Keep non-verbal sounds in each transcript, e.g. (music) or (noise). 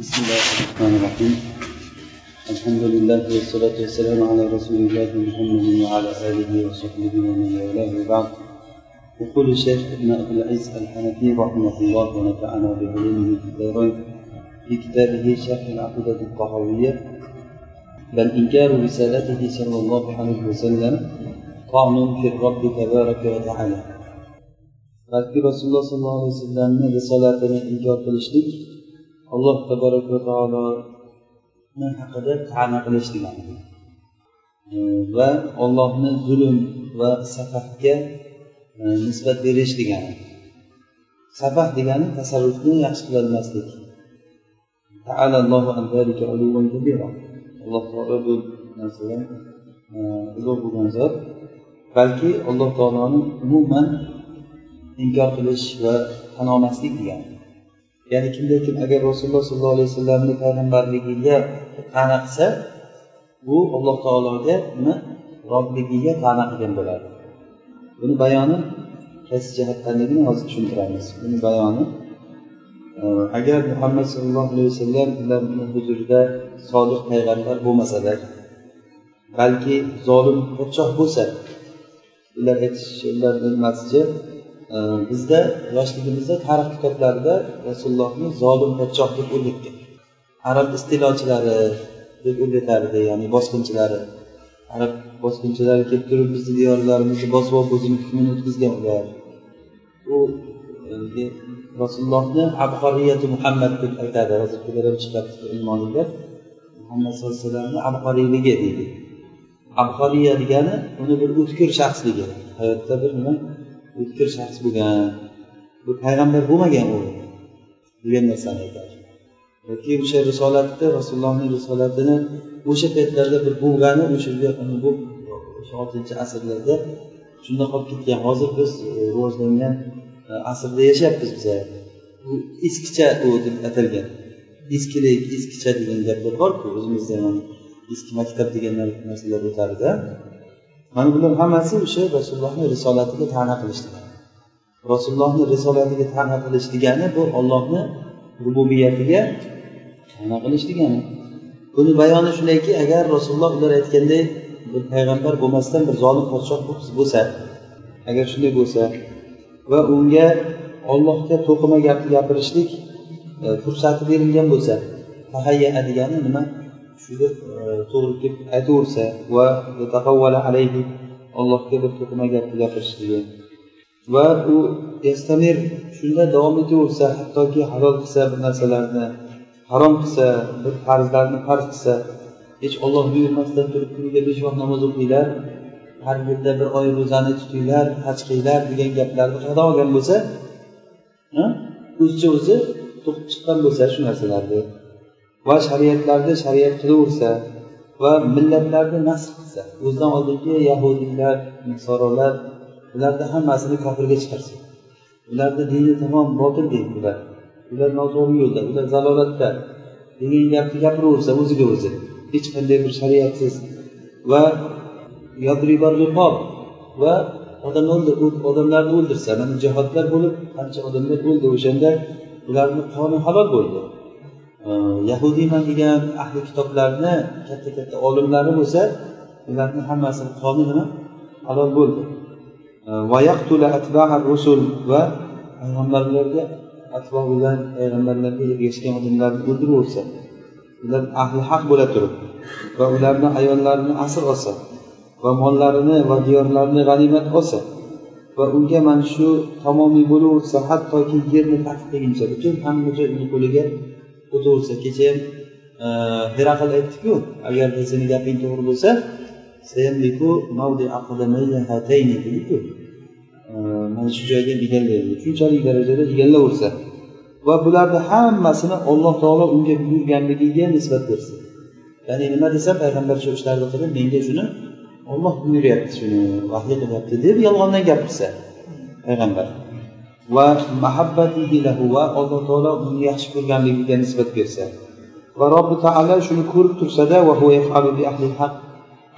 بسم الله الرحمن الرحيم. الحمد لله والصلاة والسلام على رسول الله محمد وعلى آله وصحبه ومن والاه وبعد. يقول الشيخ ابن أبي العز الحنفي رحمه الله ونفعنا بعلومه في الدارين في كتابه شرح العقيدة الطحاوية بل إنكار رسالته صلى الله عليه وسلم طعن في الرب تبارك وتعالى. balki rasululloh sollallohu alayhi vasallamni risolatini inkor qilishlik alloh tabaraka va taoloni haqida ta'na qilish degani va ollohni zulm va safahga nisbat berish degani. Safah degani tasarrufni yaxshi qilolmaslik. Alloh taolo bu narsadan ulug' bo'lgan zot. Balki alloh taoloni umuman inkor qilish va tan olmaslik degani ya'ni kimda kim agar rasululloh sollallohu alayhi vasallamni payg'ambarligiga ta'na qilsa alloh taologa uni robbligiga ta'na qilgan bo'ladi? Buni bayoni qaysi jihatdanligini hozir tushuntiramiz. Buni bayoni e, agar muhammad sallallohu alayhi vasallam ularni huzurida solih payg'ambar bo'lmasalar balki zolim podshoh bo'lsa ular aytishlarini nimasicha bizda yoshligimizda tarix kitoblarida rasulullohni zolim podshoh deb o'rgatgan arab istilojilari deb o'rgatardi ya'ni bosqinchilari. Arab bosqinchilari kelib turib bizni diyorlarimizni bosib olib o'zini hukmini o'tkazgan ular u e, rasulullohni abqoriyati muhammad deb aytadi. Hozirgilar ham chiqyapti muhammad sallallohu alayhi vasallamni abqoriyligi deydi. Abqoriya degani uni bir o'tkir shaxsligi. Hayotda bir nima o'tkir shaxs bo'lgan bu payg'ambar bo'lmagan u degan narsani aytadi. Yoki o'sha risolatni rasulullohni risolatini o'sha paytlarda bir bo'lgani o'sha bu oltinchi asrlarda shunda qolib ketgan. Hozir biz e, rivojlangan e, asrda yashayapmiz biza e, bu eskicha u deb atalgan. Eskilik eskicha degan gaplar borku o'zimizda ham eski maktab degan narsalar o'tarida mana bular hammasi o'sha rasulullohni risolatiga ta'na qilish degani rasulullohni risolatiga ta'na qilish degani bu ollohni rububiyatiga ta'na qilish degani. Buni bayoni shundayki agar rasululloh ular aytganday bir payg'ambar bo'lmasdan bir zolim podshoh bo'lsa agar shunday bo'lsa va unga ollohga to'qima gapni gapirishlik e, fursati berilgan bo'lsa tahayya degani nima? Shu deb e, to'g'ri kelib aytaversa va alayhi allohga bir to'qima gapni gapirishligi va u yastamir shunda davom etaversa hattoki halol qilsa bir narsalarni harom qilsa bir farzlarni farz qilsa hech olloh buyurmasdan turib kuniga besh vaqt namoz o'qinglar har yilda bir oy ro'zani tutinglar haj qilinglar degan gaplarni qayerdan olgan bo'lsa o'zicha o'zi to'qib chiqqan bo'lsa shu narsalarni va shariatlarni shariat qilaversa va millatlarni nasl qilsa o'zidan oldingi yahudiylar nasorolar ularni hammasini kofirga chiqarsa ularni dini tamom botil deydi ular. Ular noto'g'ri yo'lda ular zalolatda. Degan gapni gapiraversa o'ziga o'zi. Hech qanday bir shariatsiz va va odamlarni o'ldirsa mana jihodlar bo'lib qancha odamlar o'ldi o'shanda ularni qoni halol bo'ldi. Yahudiyman degan ahli kitoblarni katta katta olimlari bo'lsa ularni hammasini qoni nima halol bo'ldi. Va payg'ambarlarga atvo bilan payg'ambarlarga ergashgan odamlarni o'ldiraversa ular ahli haq bo'la turib va ularni ayollarini asr olsa va mollarini va diyorlarini g'animat olsa va unga mana shu tamomiy bo'laversa hattoki yerni fath qilguncha butun hamma joy uni qo'liga o'taversa kecha e, ham heraql aytdiku agarda seni gaping to'g'ri bo'lsa dediku e, mana shu joyga egallaydi shunchalik darajada egallaversa va bularni hammasini alloh taolo unga buyurganligiga nisbat bersin. Ya'ni nima desa payg'ambar shu ishlarni qilib menga shuni olloh buyuryapti shuni vahiy qilyapti deb yolg'ondan gapirsa payg'ambar. Va mahabbatihi lahu va alloh taolo uni yaxshi ko'rganligiga nisbat bersa. Va robbi taolo shuni ko'rib tursada va ahli haq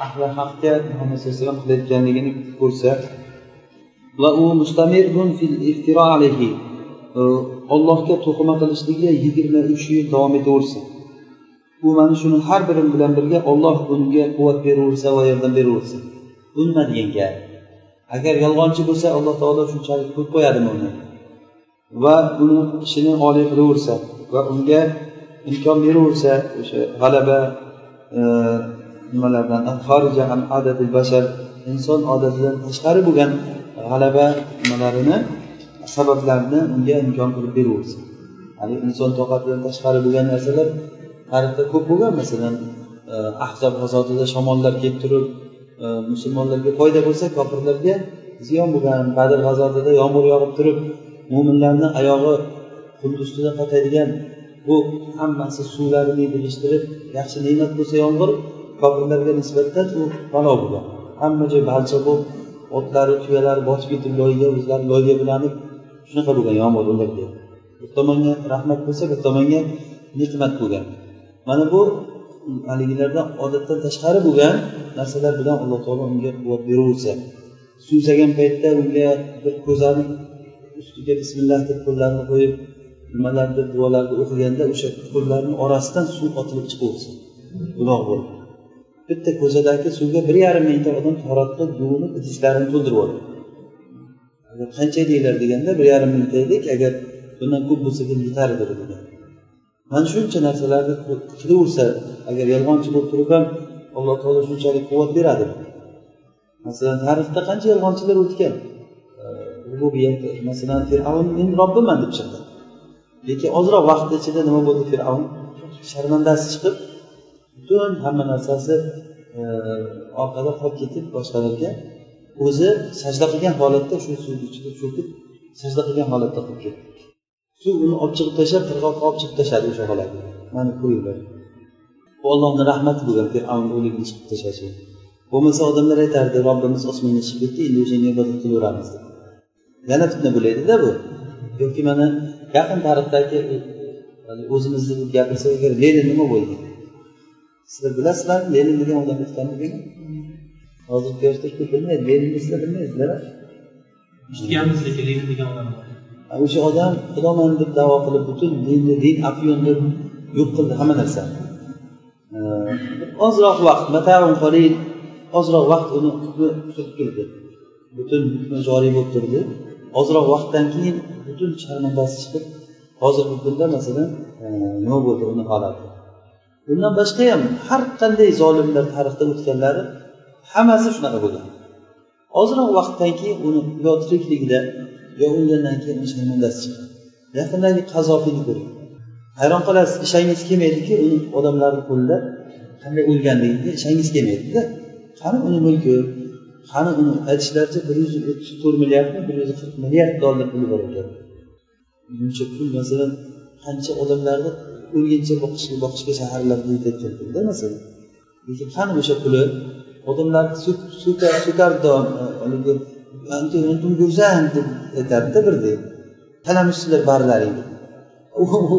ahli haqga muhammad sallallohu alayhi vasallam qilayotganligini ko'rsa va u mustamirun fil iftiro alayhi ollohga to'qima qilishligi yigirma uch yil davom etaversin u mana shuni har biri bilan birga olloh unga quvvat beraversa va yordam beraversin bu nima degan gap agar yolg'onchi bo'lsa alloh taolo shunchalik ko'p qo'yadimi uni? Va uni ishini oliy qilaversa va unga imkon beraversa o'sha g'alaba e, nimalardan bashar inson odatidan tashqari bo'lgan g'alaba nimalarini sabablarini unga imkon qilib beraversin. Ya'ni inson toqatidan tashqari bo'lgan narsalar tarixda ko'p bo'lgan masalan e, ahzob g'azotida shamollar kelib turib E, musulmonlarga foyda bo'lsa kofirlarga ziyon bo'lgan badr g'azotida yomg'ir yog'ib turib mo'minlarni oyog'i qumni ustida qotadigan bu hammasi suvlarini yig'ishtirib yaxshi ne'mat bo'lsa yomg'ir kofirlarga nisbatan u balo bo'lgan. Hamma joy balchiq bo'lib otlari tuyalari bosib ketib loyga o'zlari loyga bilanib shunaqa bo'lgan yomg'ir ularga bir tomonga rahmat bo'lsa bir tomonga ne'mat bo'lgan. Mana bu haligilarda odatdan tashqari bo'lgan narsalar bilan alloh taolo unga quvvat beraversa suvsagan paytda unga bir ko'zani ustiga bismillah deb qo'llarini qo'yib nimalardir duolarni o'qiganda o'sha qo'llarni orasidan suv otilib chiqaversin gunoh bo'lib bitta ko'chadagi suvga bir yarim mingta odam tahorat yuvinib idishlarini to'ldirib oladi qancha edinglar deganda bir yarim mingta edik agar bundan ko'p bo'lsa ham yetar edi degan. Mana shuncha narsalarni qilaversa agar yolg'onchi bo'lib turib ham alloh taolo shunchalik quvvat beradi. Masalan tarixda qancha yolg'onchilar o'tgan? Masalan fir'avn men robbiman deb chiqdi. Lekin ozroq vaqt ichida nima bo'ldi fir'avn? Sharmandasi chiqib butun hamma narsasi orqada qolib ketib boshqalarga o'zi sajda qilgan holatda shu suvni ichida cho'kib sajda qilgan holatda qolib ketdi. Suv uni olib chiqib tashlab qirg'oqqa olib chiqib tashladi o'sha bolani mana ko'ringlar bu ollohni rahmati bo'lgan fir'avn o'ligini chiqib tashlashi. Bo'lmasa odamlar aytardi robbimiz osmonga chiqib ketdi endi o'shanga ibodat qilaveramiz deb yana fitna bo'laydida bu. Yoki mana yaqin tarixdagi o'zimizni gapirsak agar lenin nima bo'ldi? Sizlar bilasizlarmi lenin degan odam o'tganligini hozirgi yoshlar ko'p bilmaydi leninni sizlar bilmaysizlar eshitganmiz lekin lenin degan odam o'sha odam xudoman deb davo qilib butun dinni din afyon deb yo'q qildi hamma narsani ozroq vaqt ozroq vaqt uni hukmi turib turdi. Butun hukmi joriy bo'lib turdi. Ozroq vaqtdan keyin butun sharmandasi chiqib hozirgi kunda masalan nima bo'ldi uni holati bundan boshqa ham har qanday zolimlar tarixda o'tganlari hammasi shunaqa bo'lgan ozroq vaqtdan keyin uni yo tirikligida yo o'lgandan keyin sharmandasi chiqadi yaqindagi qazofiyni ko'ring. Hayron qolasiz ishangiz kelmaydiki uni odamlarni qo'lida qanday o'lganligiga ishangiz kelmaydida. Qani uni mulki qani uni aytishlaricha bir yuz o'ttiz to'rt milliardmi bir yuz qirq milliard dollar puli bor ekan. Buncha pul masalan qancha odamlarni o'lguncha boqishga boqishga shaharlarga yetayotgan pulda masalan. Lekin qani o'sha puli? Odamlarni so'kardi haligi antum go'zal? E, deb. Aytadida birdek kalamushchilar barilaring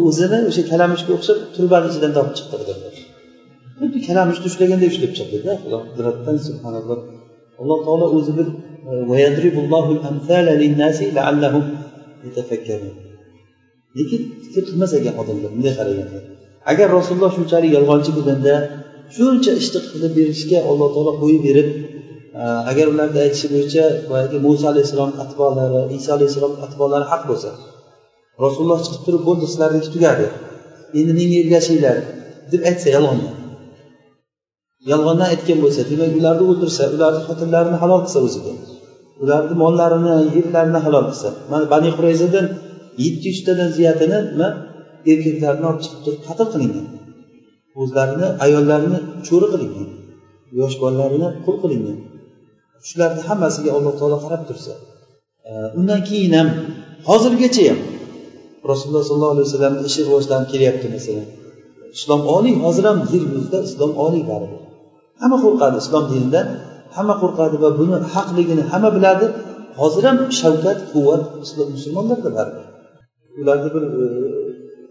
o'zini o'sha kalamushga o'xshab turbani ichidan topib chiqdi odamlar xuddi kalamushni ushlaganda ushlab chiqdida alloh qudratdan subhanalloh. Alloh taolo o'zi bir e, lekin fikr qilmas ekan odamlar bunday qaraganda. Agar rasululloh shunchalik yolg'onchi bo'lganda shuncha ishni qilib berishga alloh taolo qo'yib berib agar ularni aytishi bo'yicha boyagi muso alayhissalom atbolari iso alayhissalom atbolari haq bo'lsa rasululloh chiqib turib bo'ldi sizlarniki tugadi endi menga ergashinglar deb aytsa yolg'ondan yolg'ondan aytgan bo'lsa demak ularni o'ldirsa ularni xotinlarini halol qilsa o'ziga ularni mollarini yerlarini halol qilsa. Mana bani qurayzadan yetti yuztadan ziyatini nima erkaklarni olib chiqib turib qatl qilingan. O'zlarini ayollarini cho'ri qilingan. Yosh bolalarini qul qilingan. Shularni hammasiga alloh taolo qarab tursa undan keyin ham hozirgacha ham rasululloh sollallohu alayhi vasallamni ishi rivojlanib kelyapti masalan. Islom oliy hozir ham yer yuzida islom oliy baribir hamma qo'rqadi islom dinidan hamma qo'rqadi va buni haqligini hamma biladi. Hozir ham shavkat quvvat musulmonlarda baribir ularni bir e,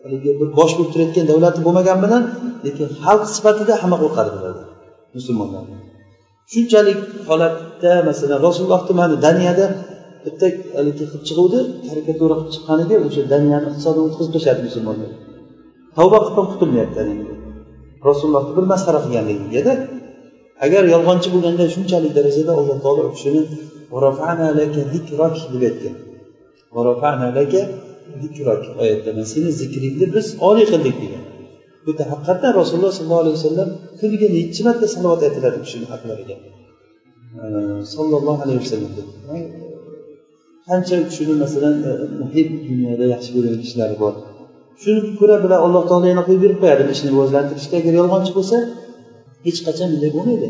haligi bir bosh bo'lib turayotgan davlati bo'lmagani bilan lekin xalq sifatida hamma qo'rqadi bulardan musulmonlardan shunchalik holatda masalan rasulullohni mana daniyada bitta haligi qilib chiquvdi karikatura qilib chiqqaniga o'sha daniyani iqtisodini o'tkazib tashladi musulmonlar. Tavba qilib ham qutulmayapti rasulullohni bir masxara qilganligigada agar yolg'onchi bo'lganda shunchalik darajada alloh taolo u kishini deb aytgan. Oyatda seni zikringni biz oliy qildik degan. Bu haqiqatdan rasululloh sollallohu alayhi vasallam kuniga nechi marta salovat aytiladi shuni kishini haqlariga sollallohu alayhi vasallam qancha u kishini masalan e, muhib dunyoda yaxshi ko'rgan kishilari bor. Shuni ko'ra bila alloh taolo yana qo'yib berib qo'yadi ishni rivojlantirishga agar yolg'onchi bo'lsa hech qachon bunday bo'lmaydi.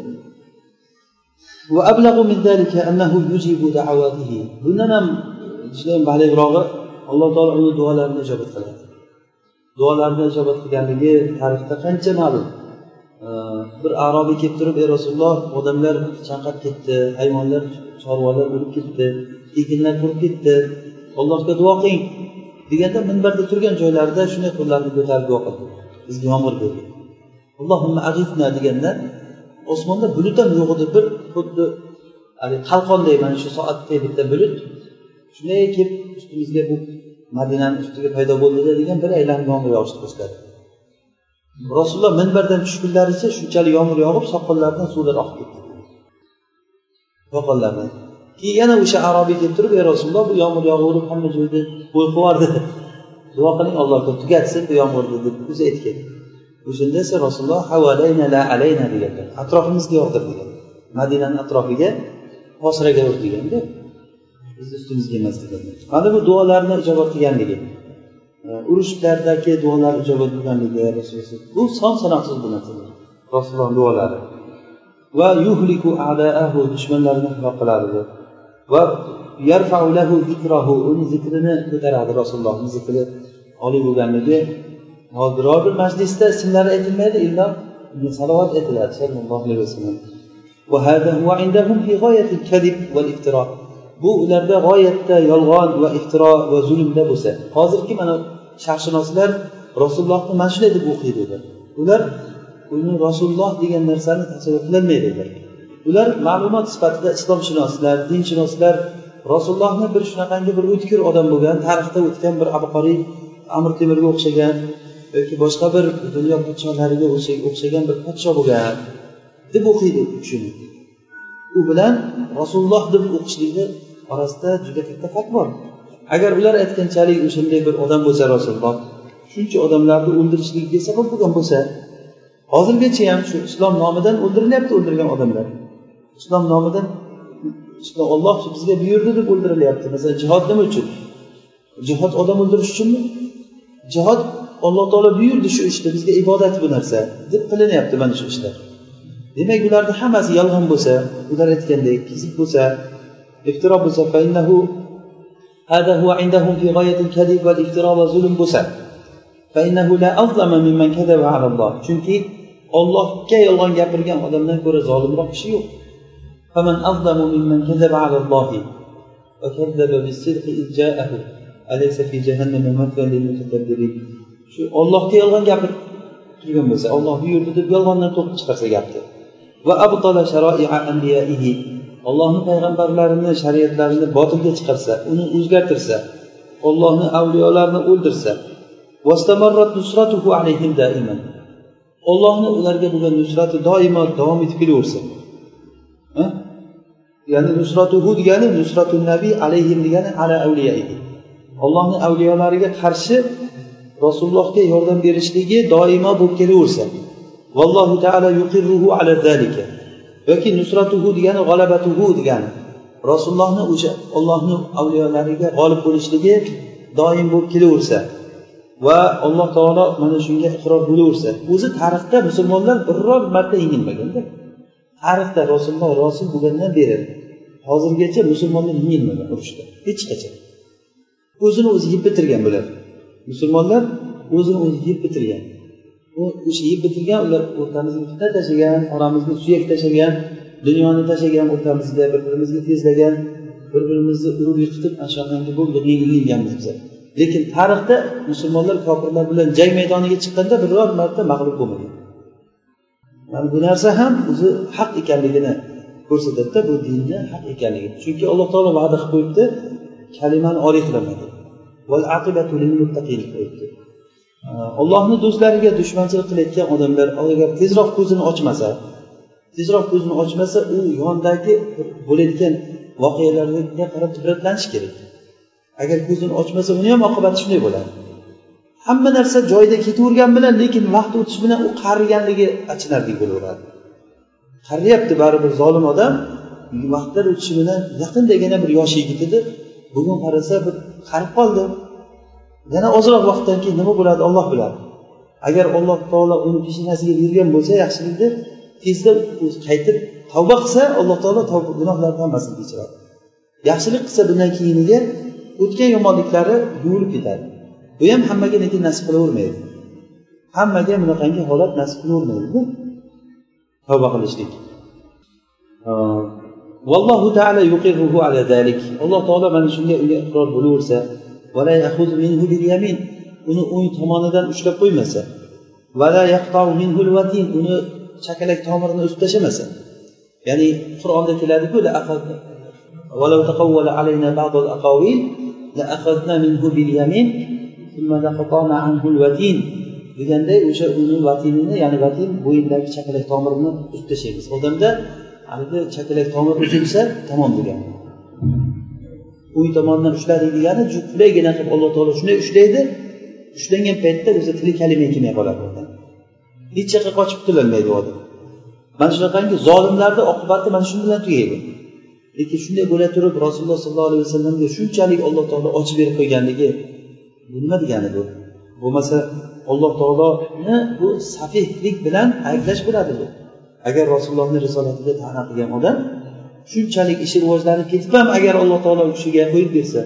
Bundan ham judayam baligrog'i alloh taolo uni duolarini ijobat qiladi. Duolarni ijobat qilganligi tarixda qancha ma'lum. Bir arobiy kelib turib ey rasululloh odamlar chanqab ketdi hayvonlar chorvalar o'lib ketdi ekinlar qurib ketdi allohga duo qiling. deganda minbarda turgan joylarida shunday qo'llarini ko'tarib duo qildi. Bizga yomg'ir bergin allohimma ag'ifna deganda osmonda bulut ham yo'q edi bir xuddi haligi qalqonday mana shu soatday bitta bulut. Shunday kelib ustimizga bu madinani ustiga paydo bo'ldida degan bir aylanib yomg'ir yog'ishni boshladi rasululloh minbardan tushgunlaricha shunchalik yomg'ir yog'ib soqollaridan suvlar oqib ketdi. Soqollaridan keyin yana o'sha arobiy deb turib ey rasululloh bu yomg'ir yog'averib hamma joyda bo'y yubordi (laughs) duo qiling allohga tugatsin bu yomg'irni deb o'zi aytgan. O'shanda esa rasululloh havalayna la alayna deganlar atrofimizga yog'dir degan. Madinani atrofiga hosiraga ur deganda bizni ustimizga emas deganlar. Mana bu duolarni ijobat qilganligi? Urushlardagi duolar ijobat bo'lganligi bu son sanoqsiz bu narsalar rasululloh duolari. Va yuhliku adaahu dushmanlarini halok qiladi. Va lahu zikrahu uni zikrini ko'taradi rasulullohni zikri. Oliy bo'lganligi biror bir majlisda ismlari aytilmaydi illo salovat aytiladi sallallohu alayhi vasallam bu ularda g'oyatda yolg'on va iftiro va zulmda bo'lsa. Hozirgi mana sharqshunoslar rasulullohni mana shunday deb o'qiydi. Ular ular uni rasululloh degan narsani tasavvur qilolmaydi ular ular ma'lumot sifatida islomshunoslar dinshunoslar rasulullohni bir shunaqangi bir o'tkir odam bo'lgan tarixda o'tgan bir abqoriy amir temurga o'xshagan yoki boshqa bir dunyo podsholariga o'xshagan bir podsho bo'lgan deb o'qiydi u kishini u bilan rasululloh deb o'qishlikni orasida juda katta farq bor. Agar ular aytganchalik o'shanday bir odam bo'lsa rasululloh shuncha odamlarni o'ldirishligiga sabab bo'lgan bo'lsa hozirgacha ham shu islom nomidan o'ldirilyapti o'ldirgan odamlar. Islom nomidan olloh bizga buyurdi deb o'ldirilyapti. Masalan jihod nima uchun? Jihod odam o'ldirish uchunmi? Jihod alloh taolo buyurdi shu ishni bizga ibodat bu narsa deb qilinyapti mana shu ishlar. Demak bularni hammasi yolg'on bo'lsa ular aytgandek kizib bo'lsa افتراء بوسر فإنه هذا هو عندهم في غاية الكذب والافتراء وظلم بوسر فإنه لا أظلم ممن كذب على الله. چونكي الله كي الله يلغن يبرغا ولم نكبر ظالم رب شيوخ فمن أظلم ممن كذب على الله وكذب بالصدق إذ جاءه. أليس في جهنم مثوى للمتكبرين شو الله كي يلغن يبرغ kelgan bo'lsa الله buyurdi deb yolg'ondan to'qib chiqarsa gapni va abtala sharoia anbiyaihi ollohni payg'ambarlarini shariatlarini botilga chiqarsa uni o'zgartirsa ollohni avliyolarini o'ldirsa ollohni ularga bo'lgan nusrati doimo davom etib kelaversa ya'ni nusratuhu degani nusratu nabiy alayhim degani ala avliyaihi. Ollohni avliyolariga qarshi rasulullohga yordam berishligi doimo bo'lib kelaversa vallohu taala yuqirruhu ala zalika. Yoki nusratuhu degani g'alabatuhu degani. Rasulullohni o'sha ollohni avliyolariga g'olib bo'lishligi doim bo'lib kelaversa va alloh taolo mana shunga iqror bo'laversa o'zi tarixda musulmonlar biror marta yengilmaganda tarixda rasululloh rosul bo'lgandan beri hozirgacha musulmonlar yengilmagan urushda hech qachon. O'zini o'zi yeb bitirgan bular musulmonlar o'zini o'zi yeb bitirgan. O'sha yeb bitilgan ular o'rtamizga fitna tashlagan oramizga suyak tashlagan dunyoni tashlagan o'rtamizga bir birimizga tezlagan bir birimizni urib yiqitib ana shunaqangi bo'ldi yengilganmiz biz. Lekin tarixda musulmonlar kofirlar bilan jang maydoniga chiqqanda biror marta mag'lub bo'lmagan. Mana bu narsa ham o'zi haq ekanligini ko'rsatadida bu dinni haq ekanligi. Chunki alloh taolo va'da qilib qo'yibdi kalimani oliy qilaman deb qo'yibdi. Ollohni do'stlariga dushmanchilik qilayotgan odamlar agar tezroq ko'zini ochmasa tezroq ko'zini ochmasa u yondagi bo'layotgan voqealarga qarab ibratlanishi kerak. Agar ko'zini ochmasa uni ham oqibati shunday bo'ladi. Hamma narsa joyida ketavergani bilan lekin vaqt o'tishi bilan u qariganligi achinarli bo'laveradi. Qariyapti baribir zolim odam vaqtlar o'tishi bilan yaqindagina bir yosh yigit edi bugun qarasa bir qarib qoldi. Yana ozroq vaqtdan keyin nima bo'ladi? Olloh biladi. Agar alloh taolo uni peshinasiga bergan bo'lsa yaxshilikni tezda qaytib tavba qilsa alloh taolo gunohlarni hammasini kechiradi. Yaxshilik qilsa bundan keyiniga o'tgan yomonliklari yuvilib ketadi. Bu ham hammaga lekin nasib qilavermaydi? Hammaga bunaqangi holat nasib qilavermaydi tavba qilishlik. Ala alloh taolo mana shunga unga iqror bo'laversa uni o'ng tomonidan ushlab qo'ymasa. uni chakalak tomirini uzib tashlamasa. Ya'ni qur'onda keladiku deganday o'sha uni vatinini ya'ni vatin bo'yindagi chakalak tomirini uzib tashlaymiz. Odamda haligi chakalak tomir uzilsa tamom degan. O'ng tomondan ushladik degani qulaygina qilib alloh taolo shunday ushlaydi. Ushlangan paytda o'zi tili kalima kelmay qoladi. Hech yoqqa qochib qutulolmaydi odam? Mana shunaqangi zolimlarni oqibati mana shu bilan tugaydi. Lekin shunday bo'la turib rasululloh sollallohu alayhi vasallamga shunchalik alloh taolo ochib berib qo'yganligi bu nima degani bu? Bo'lmasa alloh taoloni bu safihlik bilan ayblash bo'ladi bu. Agar rasulullohni risolatiga ta'na qilgan odam shunchalik ishi rivojlanib ketib ham agar alloh taolo u kishiga qo'yib bersa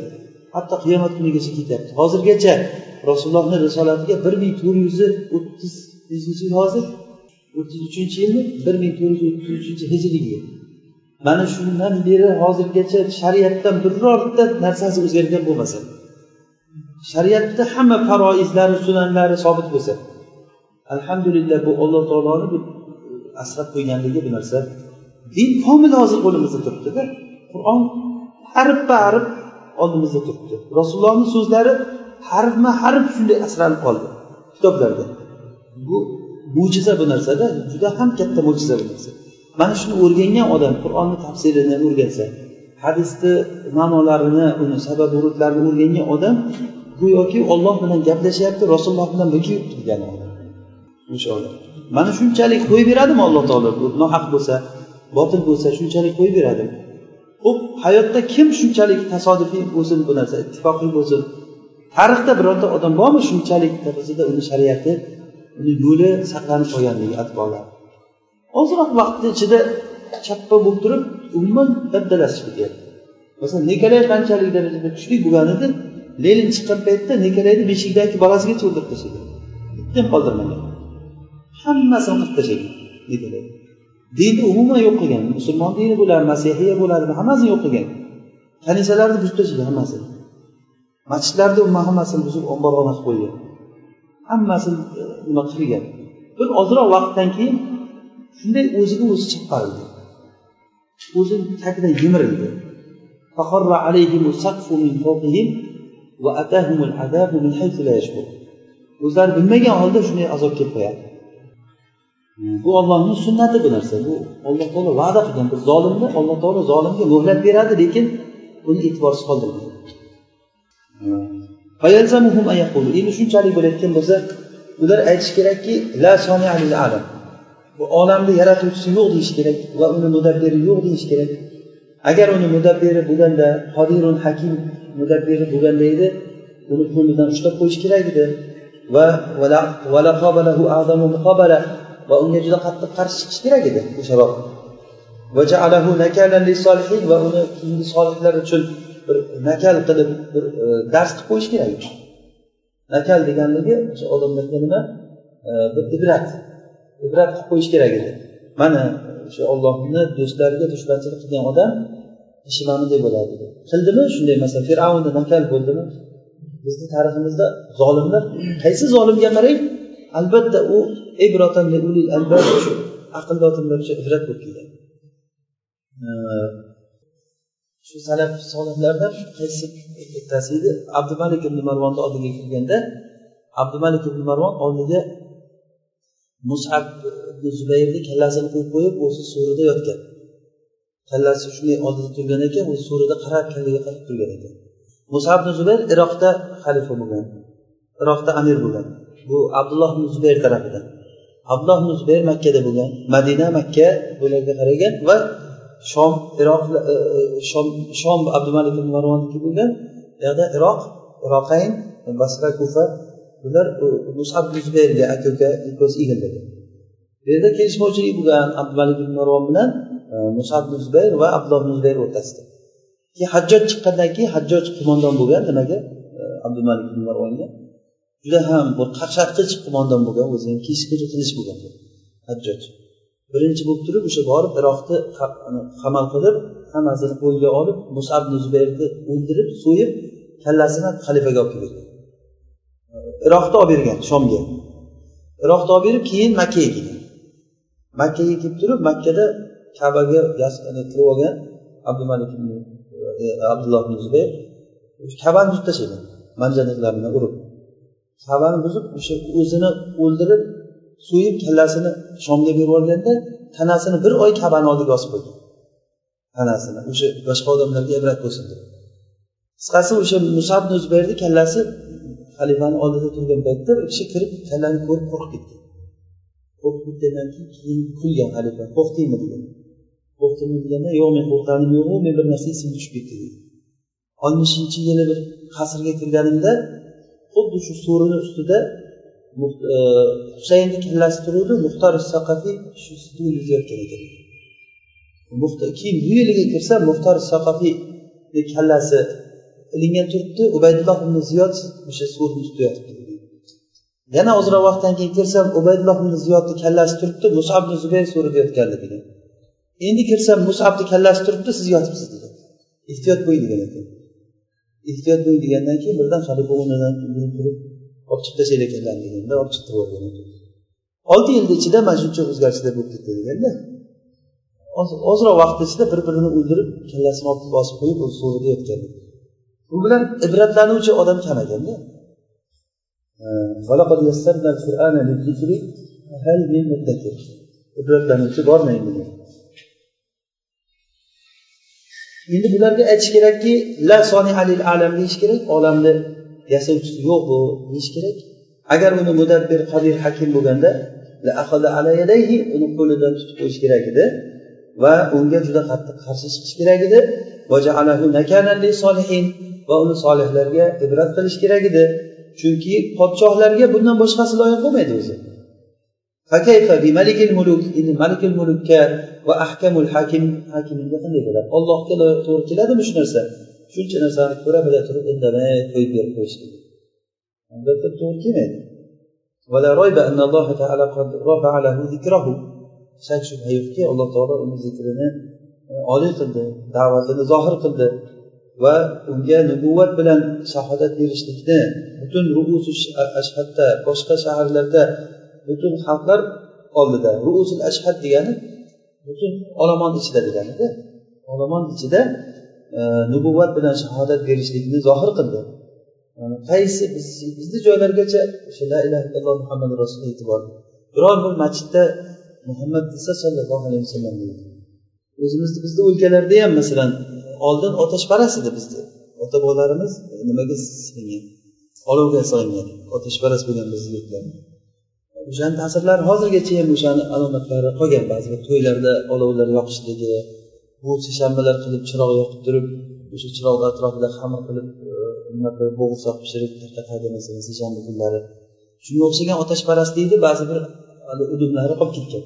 hatto qiyomat kunigacha ketyapti. Hozirgacha rasulullohni risolatiga bir ming to'rt yuz o'ttiz nechinchi yil hozir o'ttiz uchinchi yilmi bir ming to'rt yuz o'ttiz uchinchi hijriy yil mana shundan beri hozirgacha shariatdan birorta narsasi o'zgargan bo'lmasa shariatda hamma faroizlari sunanlari sobit bo'lsa alhamdulillah bu alloh taoloni asrab qo'yganligi bu narsa din komil hozir qo'limizda turibdida. Qur'on harfma harf oldimizda turibdi. Rasulullohni so'zlari harfma harf shunday asralib qoldi kitoblarda. Bu mo'jiza bu narsada juda ham katta mo'jiza bu narsa. Mana shuni o'rgangan odam qur'onni tafsirini o'rgansa hadisni ma'nolarini uni sabab urutlarini o'rgangan odam go'yoki olloh bilan gaplashyapti rasululloh bilan birga yuribdi degani inshaalloh mana shunchalik qo'yib beradimi alloh taolo? Nohaq bo'lsa botil bo'lsa shunchalik qo'yib beradi. Ho'p hayotda kim shunchalik tasodifiy bo'lsin bu narsa ittifoqiy bo'lsin? Tarixda birorta odam bormi shunchalik darajada uni shariati uni yo'li saqlanib qolganligi atbolar. Ozroq vaqtni ichida chappa bo'lib turib umuman dabdalashib ketyapti masalan nikolay qanchalik darajada kuchli bo'lgan edi lenin chiqqan paytda nikolayni beshikdagi bolasigacha o'ldirib tashlagan. Bitta ham qoldirmagan. Hammasini qirib tashlagan nekalayni dinni umuman yo'q qilgan. Musulmon dini bo'ladi masihiya bo'ladi hammasini yo'q qilgan. Kanisalarni buzib tashlagan hammasini masjidlarni umuman hammasini buzib omborxona qilib qo'ygan. Hammasini e, nima qilgan. Bir ozroq vaqtdan keyin shunday o'ziga o'zi chaqqarildi o'zi tagida yemirildi. O'zlari bilmagan holda shunday azob kelib qo'yadi. Bu ollohni sunnati bu narsa. Bu alloh taolo va'da qilgan bir zolimni alloh taolo zolimga muhlat beradi lekin uni e'tiborsiz qoldirmaydi. Endi shunchalik bo'layotgan bo'lsa ular aytishi kerakki la alam. Bu olamni yaratuvchisi yo'q deyish kerak va uni mudabbiri yo'q deyish kerak. Agar uni mudabbiri bo'lganda qodirun hakim mudabbiri bo'lganda edi uni qo'lidan ushlab qo'yish kerak edi. Va va unga juda qattiq qarshi chiqish kerak edi o'sha vaqt va uni keyingi solihlar uchun bir nakal qilib bir e, dars qilib qo'yish kerak. Edi nakal deganligi o'sha odamlarga nima? E, bir ibrat ibrat qilib qo'yish kerak edi. Mana o'sha ollohni do'stlariga dushmanchilik qilgan odam ishi mana bunday bo'ladi qildimi shunday masalan fir'avnda nakal bo'ldimi? Bizni tariximizda zolimlar qaysi zolimga qarang albatta u aqlli odamlar uchun ibrat bo'lib kelgan shu salaf solihlardan qaysi bittasi edi? Abdumalik ibn marvonni oldiga kelganda abdumalik ibn marvon oldiga musab ibn zubayrni kallasini qo'yib qo'yib o'zi so'rida yotgan. Kallasi shunday oldida turgan ekan o'zi so'rida qarab kallaga qarab turgan ekan. Musab ibn zubayr iroqda xalifa bo'lgan iroqda amir bo'lgan. Bu abdulloh ibn zubayr tarafidan. Abdulloh ibn zubayr makkada bo'lgan madina makka bularga qaragan va shom iroq e, e, shom shom abdumalik ibn marvonniki bo'lgan buyoqda iroq iroqayn basra kufa bular musab zubayrga aka uka ikkovsi egallagan bu yerda kelishmovchilik bo'lgan abdumalik ibn marvon bilan e, musab musab zubayr va abdulloh ibn zubayr o'rtasida. Keyin hajjoj chiqqandan keyin hajjoj qo'mondon bo'lgan nimaga abdumalik ibn marvonga juda ham bir qaqshatqich qo'mondon bo'lgan o'zi ham keskin qilish bo'lgan hajjoj birinchi bo'lib turib o'sha borib iroqni qamal qilib hammasini qo'lga olib musab zubayrni o'ldirib so'yib kallasini xalifaga olib kelgan. Iroqda olib bergan shomga. Iroqda olib berib keyin makkaga kelgan. Makkaga kelib turib makkada kabaga kirib olgan abdumalik e, abdulloh ibn zubayr. Kabani tutib tashlagan manjaniqlar bilan urib. Kabani buzib o'sha o'zini o'ldirib so'yib kallasini shomga berib yuborganda tanasini bir oy kabani oldiga osib qo'ygan tanasini o'sha boshqa odamlarga ibrat bo'lsin deb qisqasi o'sha musab zubayrni kallasi xalifani oldida turgan paytda u kishi kirib kallani ko'rib qo'rqib ketgan qo'rqib ketgandan keyin keyin kulgan xalifa qo'rqdingmi? degan qo'rqdingmi deganda yo'q men qo'rqqanim yo'q men bir narsa esimga tushib ketdi deydi oltmishinchi yili bir qasrga kirganimda xuddi shu so'rini ustida husaynni kallasi turuvdi muxtor saqafiy shu stul yuzayotgan ekan keyin bu yiliga kirsam muxtor saqafiyni kallasi ilingan turibdi ubaydulloh ibn ziyod o'sha so'rni ustida yotibdi yana ozroq vaqtdan keyin kirsam ubaydulloh ibn ziyodni kallasi turibdi musab ibn zubayr yotgandi degan endi kirsam musabni kallasi turibdi siz yotibsiz degan ehtiyot bo'ling degan ekan ehtiyot bo'ling degandan keyin birdan xalifa o'rnidan turib olib chiqib tashlanglar ekanlar deganda olib chiqib yuborgan ekan. Olti yilni ichida mana shuncha o'zgarishlar bo'lib ketdi deganda ozroq vaqt ichida bir birini o'ldirib kallasini olib bosib qo'yib o'zi so'rida yotgan. Bu bilan ibratlanuvchi odam kam ekanda. Ibratlanuvchi bormaydi endi bularga aytish kerakki la soni alil alam deyish kerak olamni yasovchisi yo'q bu deyish kerak. Agar uni mudabbir qodir hakim bo'lganda uni qo'lidan tutib qo'yish kerak edi va unga juda qattiq qarshi chiqish kerak edi. Va uni solihlarga ibrat qilish kerak edi. Chunki podshohlarga bundan boshqasi loyiq bo'lmaydi o'zi. Endi malikil mulukka va ahkamul hakim hakimga qanday bo'ladi allohga to'g'ri keladimi shu narsa shuncha narsani ko'ra bila turib indamay qo'yib berib qo'yish albatta to'g'ri kelmaydi shak shubha yo'qki alloh taolo uni zikrini oliy qildi da'vatini zohir qildi va unga nubuvvat bilan shahodat berishlikni butun ruusu ashhadda boshqa shaharlarda butun xalqlar oldida ruusul ashhad degani butun olomon ichida deganida olomon ichida e, nubuvvat bilan shahodat berishlikni zohir qildi. E, qaysi biz bizni joylargacha o'sha la ilaha illalloh muhammad rasululloh e'tibor biror bir masjidda muhammad desa sollallohu alayhi vasallam deydi. O'zimizni bizni o'lkalarda ham masalan oldin otashparast edi bizni ota bobolarimiz e, nimaga sig'ingan olovga solingan otashparast bo'lgan bizni yurtlarimiz o'shani ta'sirlari hozirgacha ham o'shani alomatlari qolgan. Ba'zi bir to'ylarda olovlar yoqishligi bu seshanbalar qilib chiroq yoqib turib o'sha chiroqni atrofida xamir qilib e, nima qilib bo'g'irsoq pishirib tarqatadi masalan seshanba kunlari. Shunga o'xshagan otashparastlikni ba'zi bir udumlari qolib ketgan.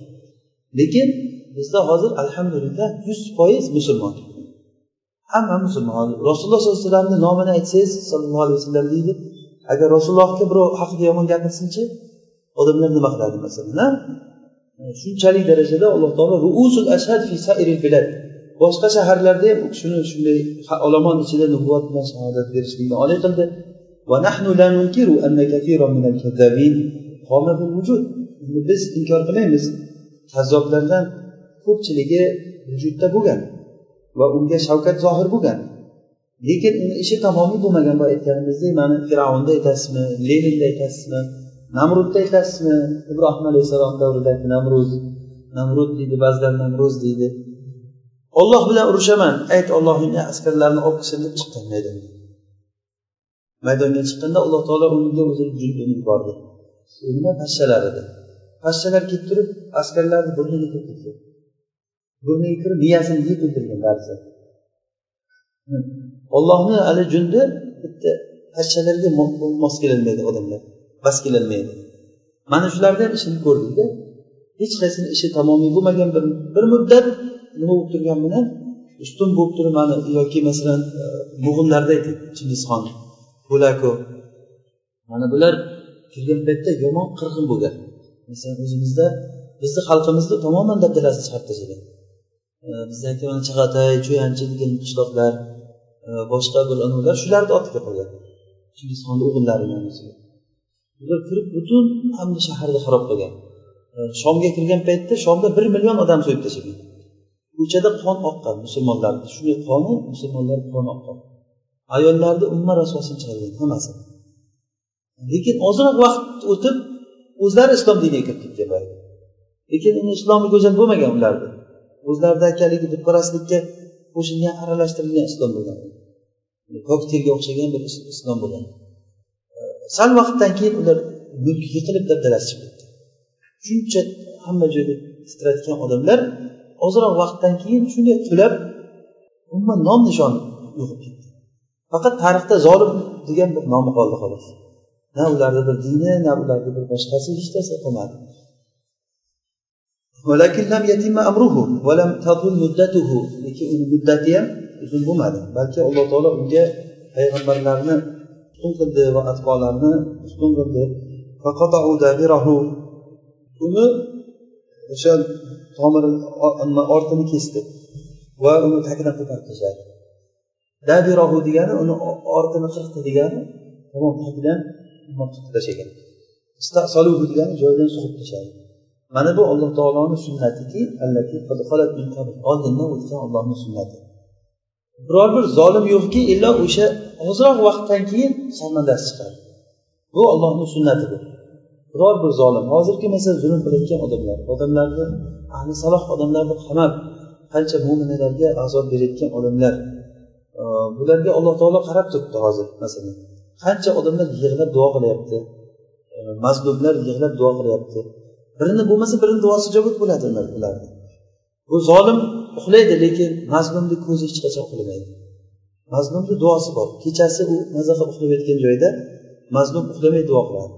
Lekin bizda hozir alhamdulillah yuz foiz musulmon. Hamma musulmon. Rasululloh sollallohu alayhi vasallamni nomini aytsangiz sallallohu alayhi vasallam deydi agar rasulullohga birov haqida yomon gapirsinchi odamlar nima qiladi masalan shunchalik darajada alloh taolo ruusul ashad fi sairil bilad. Boshqa shaharlarda ham u kishini shunday olomon ichida nubuvvat bilan shahodat berishlikni oliy qildi. Biz inkor qilmaymiz. Kazzoblardan ko'pchiligi vujudda bo'lgan va unga shavkat zohir bo'lgan. Lekin uni ishi tamomiy bo'lmagan boya aytganimizdek mana fir'avnda aytasizmi leninda aytasizmi namrudni aytasizmi? Ibrohim alayhissalom davridagi namruz namrud deydi ba'zilar namruz deydi. Olloh bilan urushaman. Ayt ollohning askarlarini olib kelsin deb chiqqan maydonga maydonga chiqqanda alloh taolo unga o'zini jundini yubordi nima pashshalar edi? Pashshalar kelib turib askarlarni burniga kirib ketgan burniga kirib miyasini yeb o'ldirgan barisi ollohni hali jundi bitta pashshalarga mos kelolmaydi odamlar. Bas kelolmaydi mana shularni ham ishini ko'rdikda hech qaysini ishi tamomiy bo'lmagan bir bir muddat nima bo'lib turgan bilan ustun bo'lib turib mana yoki masalan e, bo'g'inlarda mo'g'illarda aytaylik chingizxon bo'lako mana bular kirgan paytda yomon qirg'in bo'lgan. Masalan o'zimizda bizni xalqimizni tamoman dabdalasi chiqarib tashlagan. E, Bizda aytgan chag'atay cho'yanchi degan qishloqlar e, boshqa bir anavlar shularni ortiga qolgan. Chingizxonni o'g'illari ular kirib butun hamma shaharni xarob qilgan. E, Shomga kirgan paytda shomda bir million odam so'yib tashlagan ko'chada qon oqqan musulmonlarni shunday qoni musulmonlar qoni oqqan. Ayollarni umma rasvosini chiqargan hammasi lekin ozroq vaqt o'tib o'zlari islom diniga kirib ketgan lekin endi islomi go'zal bo'lmagan ularni. O'zlaridagi haligi butparastlikka qo'shilgan aralashtirilgan islom bo'lgan. Kokteylga o'xshagan bir islom bo'lgan. Sal vaqtdan keyin ular mulk yiqilib dabdalasi chiqib ketdi shuncha hamma joyda titratgan odamlar ozroq vaqtdan keyin shunday qulab umuman nom nishoni yo'qolib ketdi. Faqat tarixda zolim degan bir nomi qoldi xolos. Na ularni bir dini na ularni bir boshqasi hech narsa qolmadi. Lekin uni muddati ham uzun bo'lmadi. Balki alloh taolo unga payg'ambarlarni ustun qildi va atbolarni ustun qildi. Uni o'sha tomiri ortini kesdi va uni tagidan ko'tarib tashladi. Dabirohu degani uni ortini qirqdi degani tamom tagidan qirqib tashlagan istasoluhu degani joyidan suqib tashladi. Mana bu alloh taoloni sunnatiki oldindan o'tgan ollohni sunnati. Biror bir zolim yo'qki illo o'sha ozroq vaqtdan keyin sharmandasi chiqadi. Bu ollohni sunnatidir. Biror bir zolim hozirgi masalan zulm qilayotgan odamlar odamlarni ahli saloh odamlarni qamab qancha mo'minalarga azob berayotgan odamlar e, bularga alloh taolo qarab turibdi hozir masalan. Qancha odamlar yig'lab duo qilyapti e, mazlumlar yig'lab duo qilyapti. Birini bo'lmasa birini duosi ijobat bo'ladi ularni. Bu zolim uxlaydi lekin mazlumni ko'zi hech qachon uxlamaydi. Mazlumni duosi bor. Kechasi u maza qilib uxlab yotgan joyda mazlum uxlamay duo qiladi.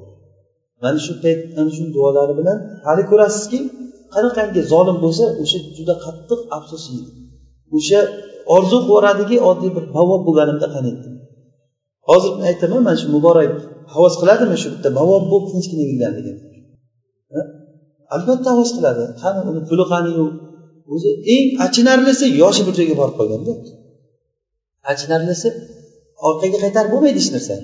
Mana shu payt mana shu duolari bilan hali ko'rasizki qanaqangi zolim bo'lsa o'sha juda qattiq afsus yeydi. O'sha orzu qilib yuboradiki oddiy bir bavob bo'lganimda qaniydi. Hozir men aytaman mana shu muborak havas qiladimi shu bitta bavob bo'lib tinchgina yurganligi albatta havas qiladi. Qani uni puli qaniyu? O'zi eng achinarlisi yoshi bir joyga borib qolganda achinarlisi orqaga qaytarib bo'lmaydi hech narsa.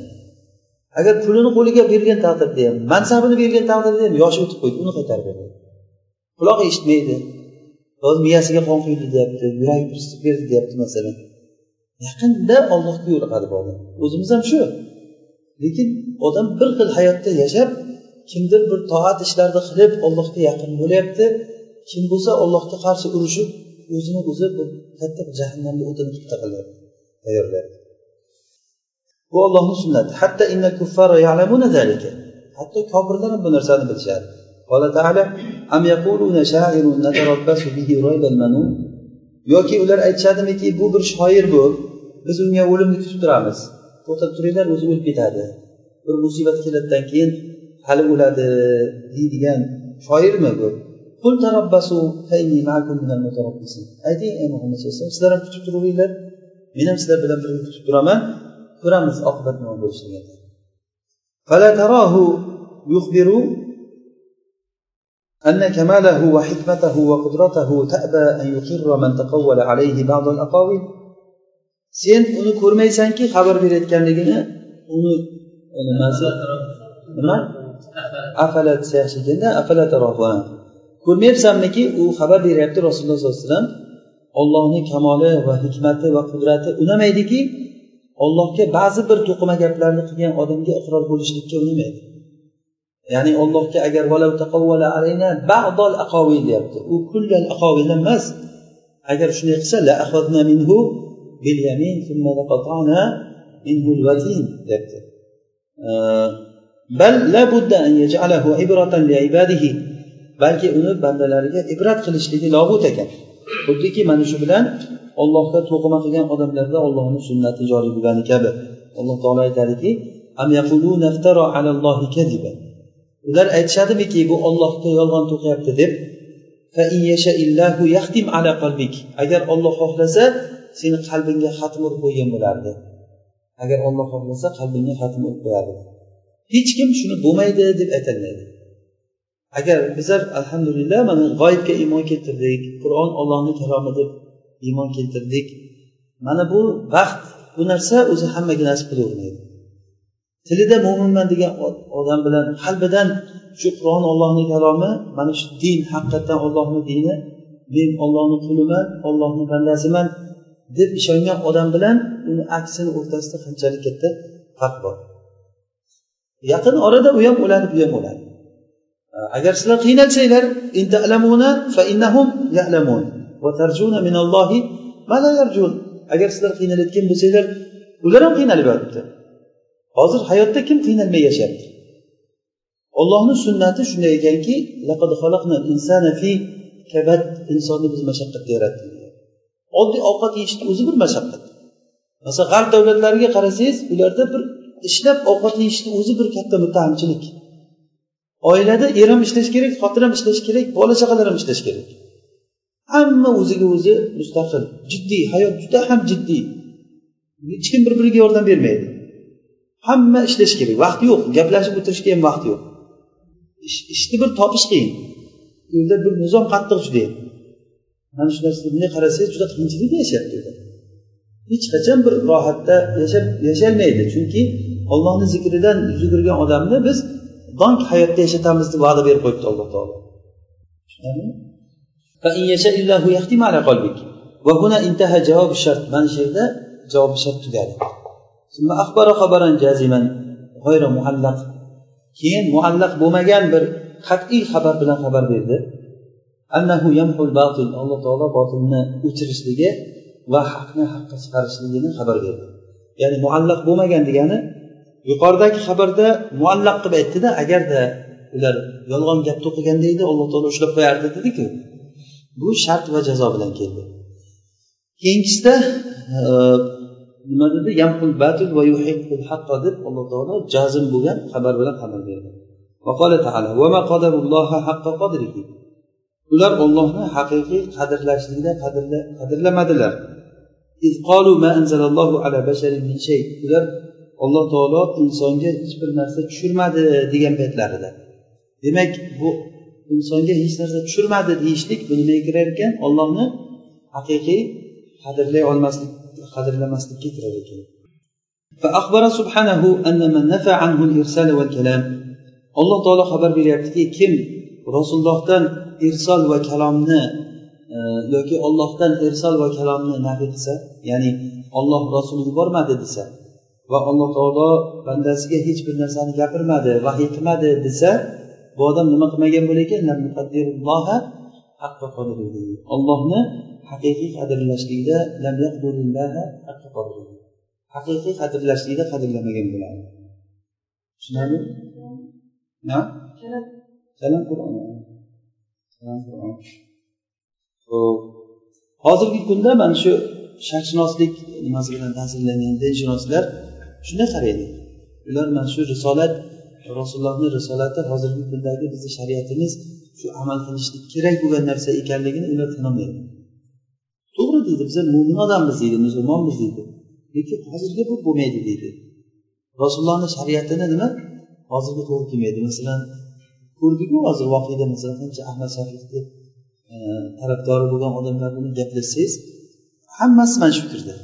Agar pulini qo'liga bergan taqdirda ham mansabini bergan taqdirda ham yoshi o'tib qo'ydi uni qaytarib bo'lmaydi. Quloq eshitmaydi. Hozir miyasiga qon quyildi deyapti yuragi pриступ berdi deyapti masalan. Yaqinda ollohga yo'liqadi bu odam. O'zimiz ham shu. Lekin odam bir xil hayotda yashab kimdir bir toat ishlarni qilib ollohga yaqin bo'lyapti. kim bo'lsa ollohga qarshi urushib o'zini o'zi bir katta jahannamni o'tini bitta qilyapti tayyorlayapti bu ollohni sunnati. Hatto hatto kofirlar ham bu narsani bilishadi. Yoki ular aytishadimiki bu bir shoir bu biz unga o'limni kutib turamiz. To'xtab turinglar o'zi o'lib ketadi. Bir musibat keladidan keyin hali o'ladi deydigan shoirmi bu? ayting ey muhammad sallallohu alayhi vasallam sizlar ham kutib turaveringlar men ham sizlar bilan birga kutib turaman ko'ramiz oqibat nima bo'lishligini أن كماله وحكمته وقدرته تأبى أن يقر من تقول عليه بعض الأقاويل sen uni ko'rmaysanki xabar berayotganligini uni nimasi nima afala desa yaxshi ekanda afala ko'rmayapsanmiki u xabar beryapti rasululloh sollallohu alayhi vasallam ollohni kamoli va hikmati va qudrati unamaydiki ollohga ba'zi bir to'qima gaplarni qilgan odamga iqror bo'lishlikka unamaydi. Ya'ni ollohga agar deyapti. U kullal aqovil emas. Agar shunday qilsa la minhu bil yamin thumma laqata'na minhu al watin deyapti. Bal la budda an yaj'alahu ibratan li ibadihi. Balki uni bandalariga ibrat qilishligi lobut ekan. Xuddiki mana shu bilan ollohga to'qima qilgan odamlarda ollohni sunnati joriy bo'lgani kabi. Alloh taolo aytadiki ular aytishadimiki bu ollohga yolg'on to'qiyapti deb. Agar olloh xohlasa seni qalbingga xatm urib qo'ygan bo'lardi. Agar olloh xohlasa qalbingga xatm urib qo'yardi. Hech kim shuni bo'lmaydi deb aytolmaydi. Agar bizlar alhamdulillah mana g'oyibga iymon keltirdik qur'on ollohni kalomi deb iymon keltirdik mana bu baxt bu narsa o'zi hammaga nasib qilavermaydi tilida mo'minman degan odam bilan qalbidan shu qur'on ollohni kalomi mana shu din haqiqatdan ollohni dini men ollohni quliman ollohni bandasiman deb ishongan odam bilan uni aksini o'rtasida qanchalik katta farq bor? Yaqin orada u ham o'ladi bu ham o'ladi agar sizlar qiynalsanglar agar sizlar qiynalayotgan bo'lsanglar ular ham qiynalib yotibdi. Hozir hayotda kim qiynalmay yashayapti? Ollohni sunnati shunday ekanki insonni biz mashaqqatda yaratdik. Oddiy ovqat yeyishni o'zi bir mashaqqat. Masalan g'arb davlatlariga qarasangiz ularda bir ishlab ovqat yeyishni o'zi bir katta muttahamchilik oilada er ham ishlashi kerak xotin ham ishlashi kerak bola chaqalar ham ishlashi kerak. Hamma o'ziga o'zi mustaqil jiddiy hayot juda ham jiddiy. Hech kim bir biriga yordam bermaydi. Hamma ishlashi kerak vaqt yo'q gaplashib o'tirishga ham vaqt yo'q. Ishni bir topish qiyin. Uyda bir nizom qattiq judayam mana shu narsa bunday qarasangiz juda qiyinchilikda yashayapti hech qachon bir rohatda yashab yasholmaydi chunki ollohni zikridan yuz o'girgan odamni biz donk hayotda yashatamiz deb va'da berib qo'yibdi alloh taolo. Mana shu yerda javob shart tugadi. Keyin muallaq bo'lmagan bir qat'iy xabar bilan xabar berdi. Annahu yamhul batil. Alloh taolo botilni o'chirishligi va haqni haqqa chiqarishligini xabar berdi. Ya'ni muallaq bo'lmagan degani yuqoridagi xabarda muallaq qilib aytdida agarda ular yolg'on gap to'qiganda edi alloh taolo ushlab qo'yardi dediku bu shart va jazo bilan keldi. Keyingisida e, nima dedi? Yamqul batil va yuhiqqul haqqo deb alloh taolo jazm bo'lgan xabar bilan xabar berdi. Ular ollohni haqiqiy qadrlashlikda qadrlamadilar. Ular alloh taolo insonga hech bir narsa tushirmadi degan paytlarida demak bu insonga hech narsa tushirmadi deyishlik bu nimaga kirar ekan ollohni haqiqiy qadrlay olmaslik qadrlamaslikka kirar ekan فأخبر سبحانه أن من نفى عنه الإرسال والكلام alloh taolo xabar beryaptiki kim rasulullohdan irsol va kalomni e, yoki ollohdan irsol va kalomni nafiy qilsa ya'ni olloh rasul yubormadi desa va alloh taolo bandasiga hech bir narsani gapirmadi vahiy qilmadi desa bu odam nima qilmagan bo'lar ekan? Ollohni haqiqiy qadrlashlikda haqiqiy qadrlashlikda qadrlamagan bo'ladi. Tushunarli? Salam qur'on. Ho'p hozirgi kunda mana shu sharqshunoslik nimasi bilan ta'sirlangan dinshunoslar shunday qaraydi. Ular mana shu risolat rasulullohni risolati hozirgi kundagi bizni shariatimiz shu amal qilishlik kerak bo'lgan narsa ekanligini ular tan olmaydi to'g'ri deydi biz mo'min odammiz deydi musulmonmiz deydi. Lekin hozirgi bu bo'lmaydi deydi. Rasulullohni shariatini nima? Hozirgi to'g'ri kelmaydi. Masalan ko'rdikku hozir voqeda masalan qancha ahmad shafiyni e, tarafdori bo'lgan odamlar bilan gaplashsangiz hammasi mana shu fikrda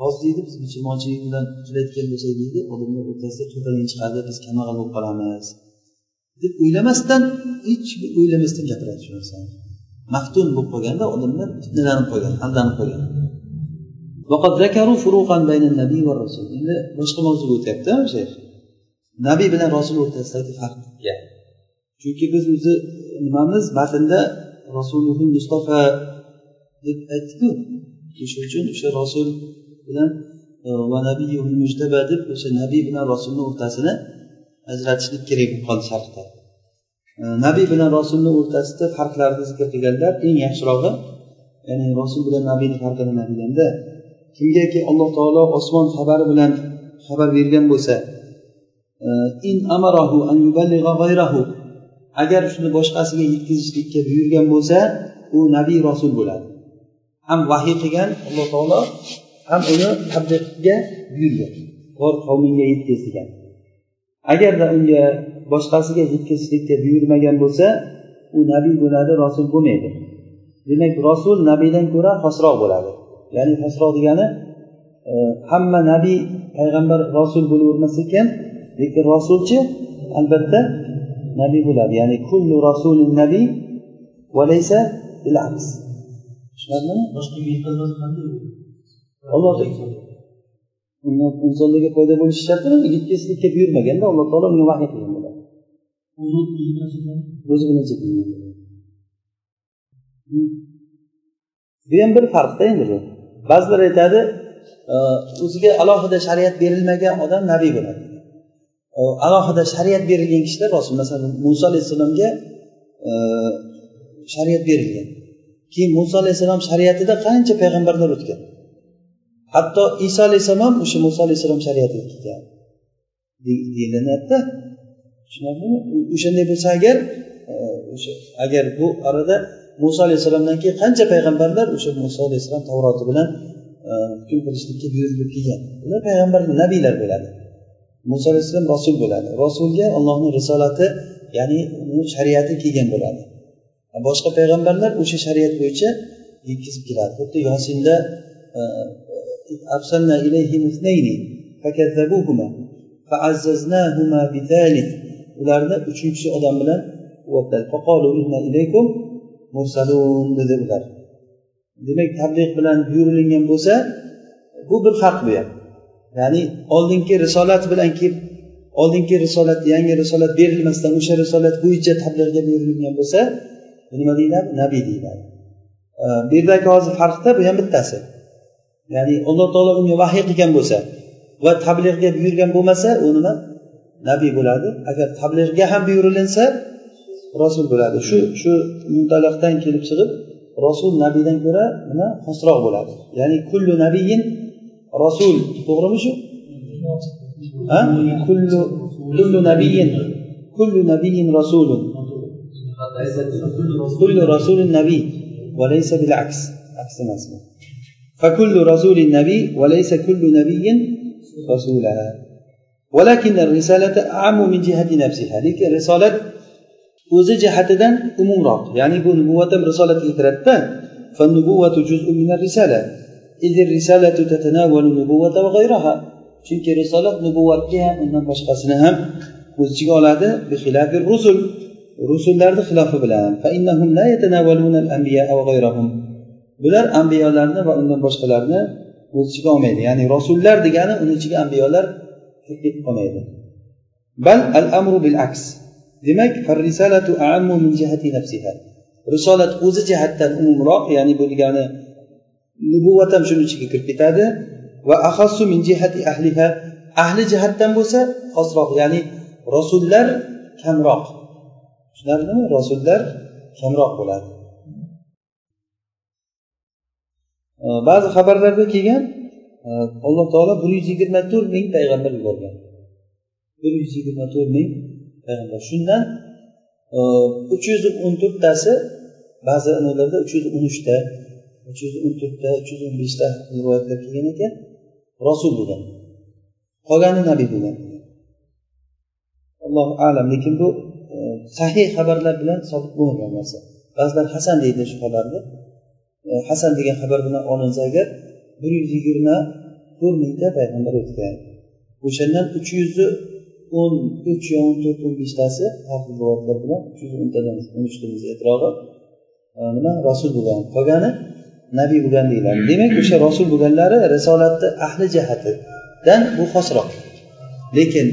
hozir deydi biz musulmonchilik bilan uchrayotgan bo'lsak deydi odamlar o'rtasida to'polon chiqadi biz kambag'al bo'lib qolamiz. Deb o'ylamasdan hech o'ylamasdan gapiradi shu narsani. Maftun bo'lib qolganda odamlar fitnalanib qolgan aldanib qolgan. Endi boshqa mavzuga o'tyapti o'sha nabiy bilan rasul o'rtasidagi farqga chunki biz o'zi nimamiz? Matnda rasululloh mustafa deb aytdiku. Shuning uchun o'sha rasul bilan e, va nabiy mujtaba deb o'sha nabiy bilan rasulni o'rtasini ajratishlik kerak bo'lib qoldi sharhda e, nabiy bilan rasulni o'rtasida farqlarni zikr qilganlar eng yaxshirog'i ya'ni rasul bilan nabiyni farqi nima deganda kimgaki alloh taolo osmon xabari bilan xabar bergan bo'lsa e, in amarahu an g'ayrahu agar shuni boshqasiga yetkazishlikka buyurgan bo'lsa u nabiy rasul bo'ladi. Ham vahiy qilgan alloh taolo ham uni tabliqga buyurgan bor qavmingga yetkiz degan agarda unga boshqasiga yetkazishlikka buyurmagan bo'lsa u nabiy bo'ladi rasul bo'lmaydi. Demak rasul nabiydan ko'ra xosroq bo'ladi. Ya'ni xosroq degani e, hamma nabiy payg'ambar rasul bo'lavermas ekan lekin rasulchi albatta nabiy bo'ladi. Ya'ni kullu rasulin nabiy valaysa bil aks. Tushunarlimi? Olloh insonlarga foyda bo'lishi shart emas yetkazishlikka buyurmaganda alloh taolo unga vahiy qilgan bo'ladi. O'zi bilan cheklangan bu ham bir farqda endi bu. Ba'zilar aytadi e, o'ziga alohida shariat berilmagan odam nabiy bo'ladi. E, alohida shariat berilgan kishilar rasul masalan muso alayhissalomga e, shariat berilgan. Keyin muso alayhissalom shariatida qancha payg'ambarlar o'tgan hatto iso alayhissalom ham o'sha muso alayhissalom shariatiga kelgan deyilyapti tushunarlimi? O'shanday bo'lsa agar e, o'sha agar bu orada muso alayhissalomdan keyin qancha payg'ambarlar o'sha muso alayhissalom tavroti bilan e, hukm qilishlikka buyurilib kelgan? Ular payg'ambar nabiylar bo'ladi. Muso alayhissalom rasul bo'ladi. Rasulga allohni risolati ya'ni uni shariati kelgan bo'ladi. Boshqa payg'ambarlar o'sha shariat bo'yicha yetkazib keladi. Xuddi yosinda e, e, ularni uchinchi odam bilan mursalun dedi ular demak tabliq bilan buyurilingan bo'lsa bu bir farq bu ham ya'ni oldingi risolat bilan kelib oldingi risolat yangi risolat berilmasdan o'sha risolat bo'yicha tabliqga buyurilgan bo'lsa nima deyiladi nabiy deyiladi bu yerdagi hozir farqda bu ham bittasi ya'ni alloh taolo unga vahiy qilgan bo'lsa va tabliğga buyurgan bo'lmasa u nima? Nabiy bo'ladi. Agar tabliğga ham buyurilinsa rasul bo'ladi. Shu shu muntaloqdan kelib chiqib rasul nabiydan ko'ra nima? Xosroq bo'ladi. Ya'ni kullu nabiyin rasul. To'g'rimi shu? Kullu kullu nabiyin kullu nabiyin rasulun. Kullu rasulun nabiy. Va laysa bil aks. Aksi emas فكل رسول نبي وليس كل نبي رسولا. ولكن الرسالة أعم من جهة نفسها. لك الرسالة وزي جهة أمورا، يعني بو نبوة رسالة الكرتة فالنبوة جزء من الرسالة. إذ الرسالة تتناول النبوة وغيرها. شنك الرسالة نبوة لها إن مش أسنهم بخلاف الرسل. رسل لا خلاف بلان. فإنهم لا يتناولون الأنبياء وغيرهم. Bular ambiyolarni va undan boshqalarni o'z ichiga olmaydi. Ya'ni rasullar degani uni ichiga ambiyolar kirib ketib qolmaydi bal al amru bil aks demak risolatu aammu min jihati nafsiha. Risolat o'zi jihatdan umumroq ya'ni bu degani nubuvat ham shuni ichiga kirib ketadi. Va ahassu min jihati ahliha. Ahli jihatdan bo'lsa xosroq ya'ni rasullar kamroq. Tushunarlimi? Rasullar kamroq bo'ladi. Ba'zi xabarlarda kelgan e, alloh taolo bir yuz yigirma to'rt ming payg'ambar yuborgan. Bir yuz yigirma to'rt ming payg'ambar. Shundan e, uch yuz o'n to'rttasi ba'zi nimalarda uch yuz o'n uchta uch yuz o'n to'rtta uch yuz o'n beshta rivoyatlar kelgan ekan rasul bo'lgan qolgani nabiy bo'lgan. Allohu alam lekin bu e, sahih xabarlar bilan sobit bo'lmagan narsa. Ba'zilar hasan deydi shu xabarni. E, hasan degan xabar bilan olinsa agar bir yuz yigirma to'rt mingta payg'ambar o'tgan. O'shandan uch yuzi o'n uch yo o'n to'rt o'n beshtasi rivoyatlar bilan uch yuz o'ntadan o'n uchtamiz e'tirog'i e, nima? Rasul bo'lgan. Qolgani nabiy bo'lgan deyiladi. Demak o'sha rasul bo'lganlari risolatni ahli jihatidan bu xosroq. Lekin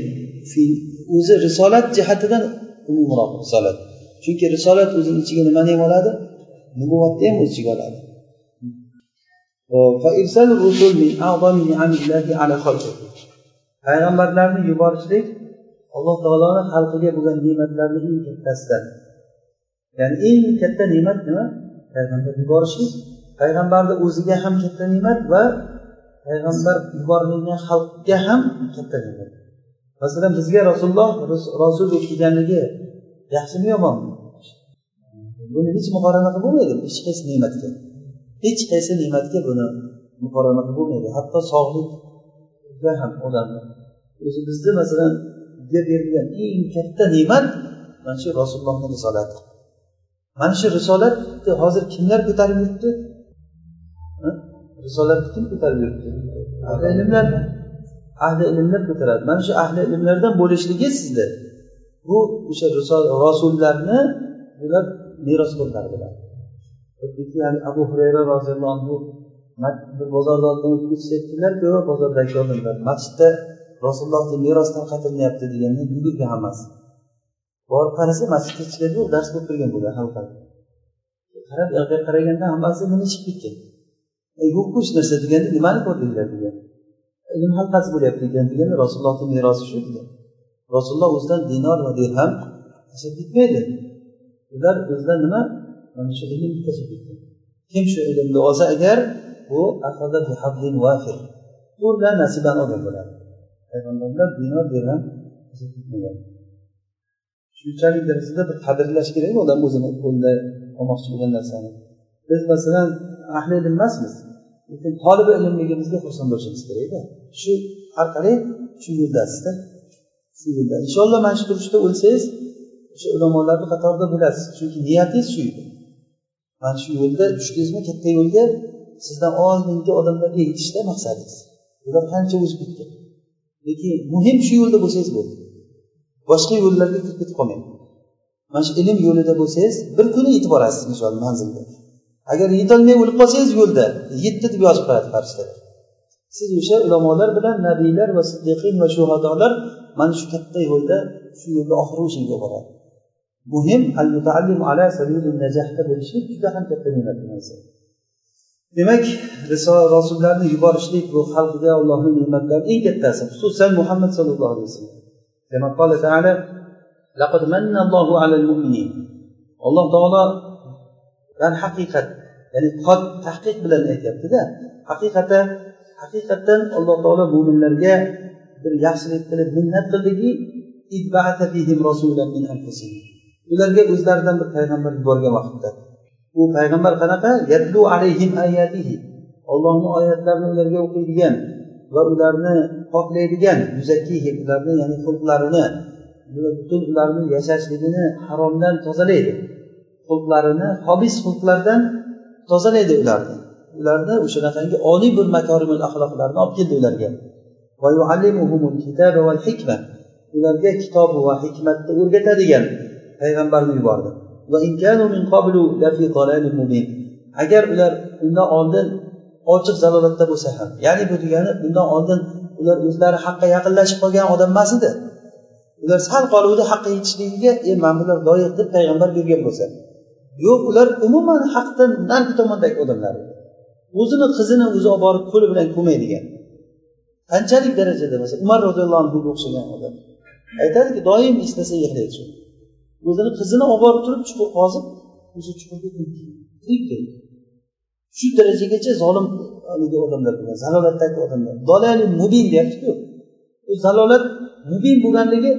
o'zi risolat jihatidan umumroq risolat. Chunki risolat o'zini ichiga nimani ham oladi? Nubuvatni ham o'z ichiga oladi payg'ambarlarni yuborishlik alloh taoloni xalqiga bo'lgan ne'matlarni eng kattasidan. Ya'ni eng katta ne'mat nima? Payg'ambar yuborishlik payg'ambarni o'ziga ham katta ne'mat va payg'ambar yuborilgan xalqga ham katta ne'mat. Masalan bizga rasululloh rasul bo'lib kelganligi yaxshimi yomonmi buni hech muqorana qilib bo'lmaydi. Hech qaysi ne'matga. Hech qaysi ne'matga buni muqorana qilib bo'lmaydi. Hatto sog'likga ham odamni o'zi bizni masalan bizga berilgan eng katta ne'mat mana shu rasulullohni risolati. Mana shu risolatni hozir kimlar ko'tarib yuribdi? Risolatni kim ko'tarib yuribdi? Ahli ilmlar. Ahli ilmlar ko'taradi. Mana shu ahli ilmlardan bo'lishligi sizni bu o'sha rasullarni bular meros ko'tardilar. Yani abu hurayra roziyallohu anhu bir bozorda o'tib aytdilarku bozordagi odamlar masjidda rasulullohni meros tarqatilyapti deganda yugurdi hammasi. Borib qarasa masjidni ichida yo'q dars bo'lib turgan bo'lgan halqa qarab u yoqqa qaraganda hammasi nima chiqib ketgan. Yo'qku hech narsa deganda nimani ko'rdinglar degan. Ilm halqasi bo'lyapti ekan deganda rasulullohni merosi shu degan. Rasululloh o'zidan dinor va dirham tashlab ketmaydi. Ular o'zidan nima? Mana shu ilm tashlab ketgan kim shu ilmni olsa agar bu to'rtta nasibani olgan bo'ladi. Payg'ambarlar dinor dirham ketmagan shunchalik darajada bir qadrlash kerak odam o'zini qo'lida olmoqchi bo'lgan narsani. Biz masalan ahli ilm emasmiz. Lekin tolibi ilmligimizga xursand bo'lishimiz kerakda shu orqali shu yo'ldasizda shu yo'lda. Inshaalloh mana shu turishda o'lsangiz o'sha ulamolarni qatorida bo'lasiz. Chunki niyatingiz shu edi. Mana shu yo'lda tushdingizmi katta yo'lga sizdan oldingi odamlarga yetishda maqsadingiz. Ular qancha o'zib ketgan? Lekin muhim shu yo'lda bo'lsangiz bo'ldi. Boshqa yo'llarga kirib ketib qolmang. Mana shu ilm yo'lida bo'lsangiz bir kuni yetib borasiz inshaalloh manzilga. Agar yetolmay o'lib qolsangiz yo'lda yetdi deb yozib qo'yadi farishtalar. Siz o'sha ulamolar bilan nabiylar va siddiqin va shuhadolar mana shu katta yo'lda shu yo'lda oxiri o'shaga boradi. Muhim al mutaallim ala najahda bo'lishlik juda ham katta ne'mat narsa demak rasullarni yuborishlik bu xalqiga allohni ne'matlari eng kattasi xususan muhammad sallallohu alayhi vasallam كما قال تعالى لقد من الله على المؤمنين alloh taolo ya'ni haqiqat ya'ni tahqiq bilan aytyaptida haqiqatda haqiqatdan alloh taolo mo'minlarga bir yaxshilik qilib minnat qildiki ularga o'zlaridan bir payg'ambar yuborgan vaqtda. U payg'ambar qanaqa? Yatlu alayhim ayatihi. Ollohni oyatlarini ularga o'qiydigan va ularni poklaydigan yuzakkihim ularni ya'ni xulqlarini butun ularni yashashligini haromdan tozalaydi. Xulqlarini hobis xulqlardan tozalaydi ularni ularni o'shanaqangi oliy bir makorimul axloqlarni olib keldi ularga. Ularga kitob va hikmatni o'rgatadigan payg'ambarni yubordi. Agar ular undan oldin ochiq zalolatda bo'lsa ham ya'ni bu degani undan oldin ular o'zlari haqqa yaqinlashib qolgan odam emas edi. Ular sal qoluvdi haqqa yetishligiga e mana bular loyiq deb payg'ambar bergan bo'lsa. Yo'q ular umuman haqdan narigi tomondagi odamlar edi. O'zini qizini o'zi olib borib qo'li bilan ko'maydigan. Qanchalik darajada? Masalan umar roziyallohu anhuga o'xshagan odam. Aytadiki doim eslasa yig'laydi o'zini qizini olib borib turib chuqur qozib o'sha chuqurga shu darajagacha zolim haligi odamlar bo'lgan zalolatdagi odamlar. Dolali mubin deyaptiku. U zalolat mubin bo'lganligi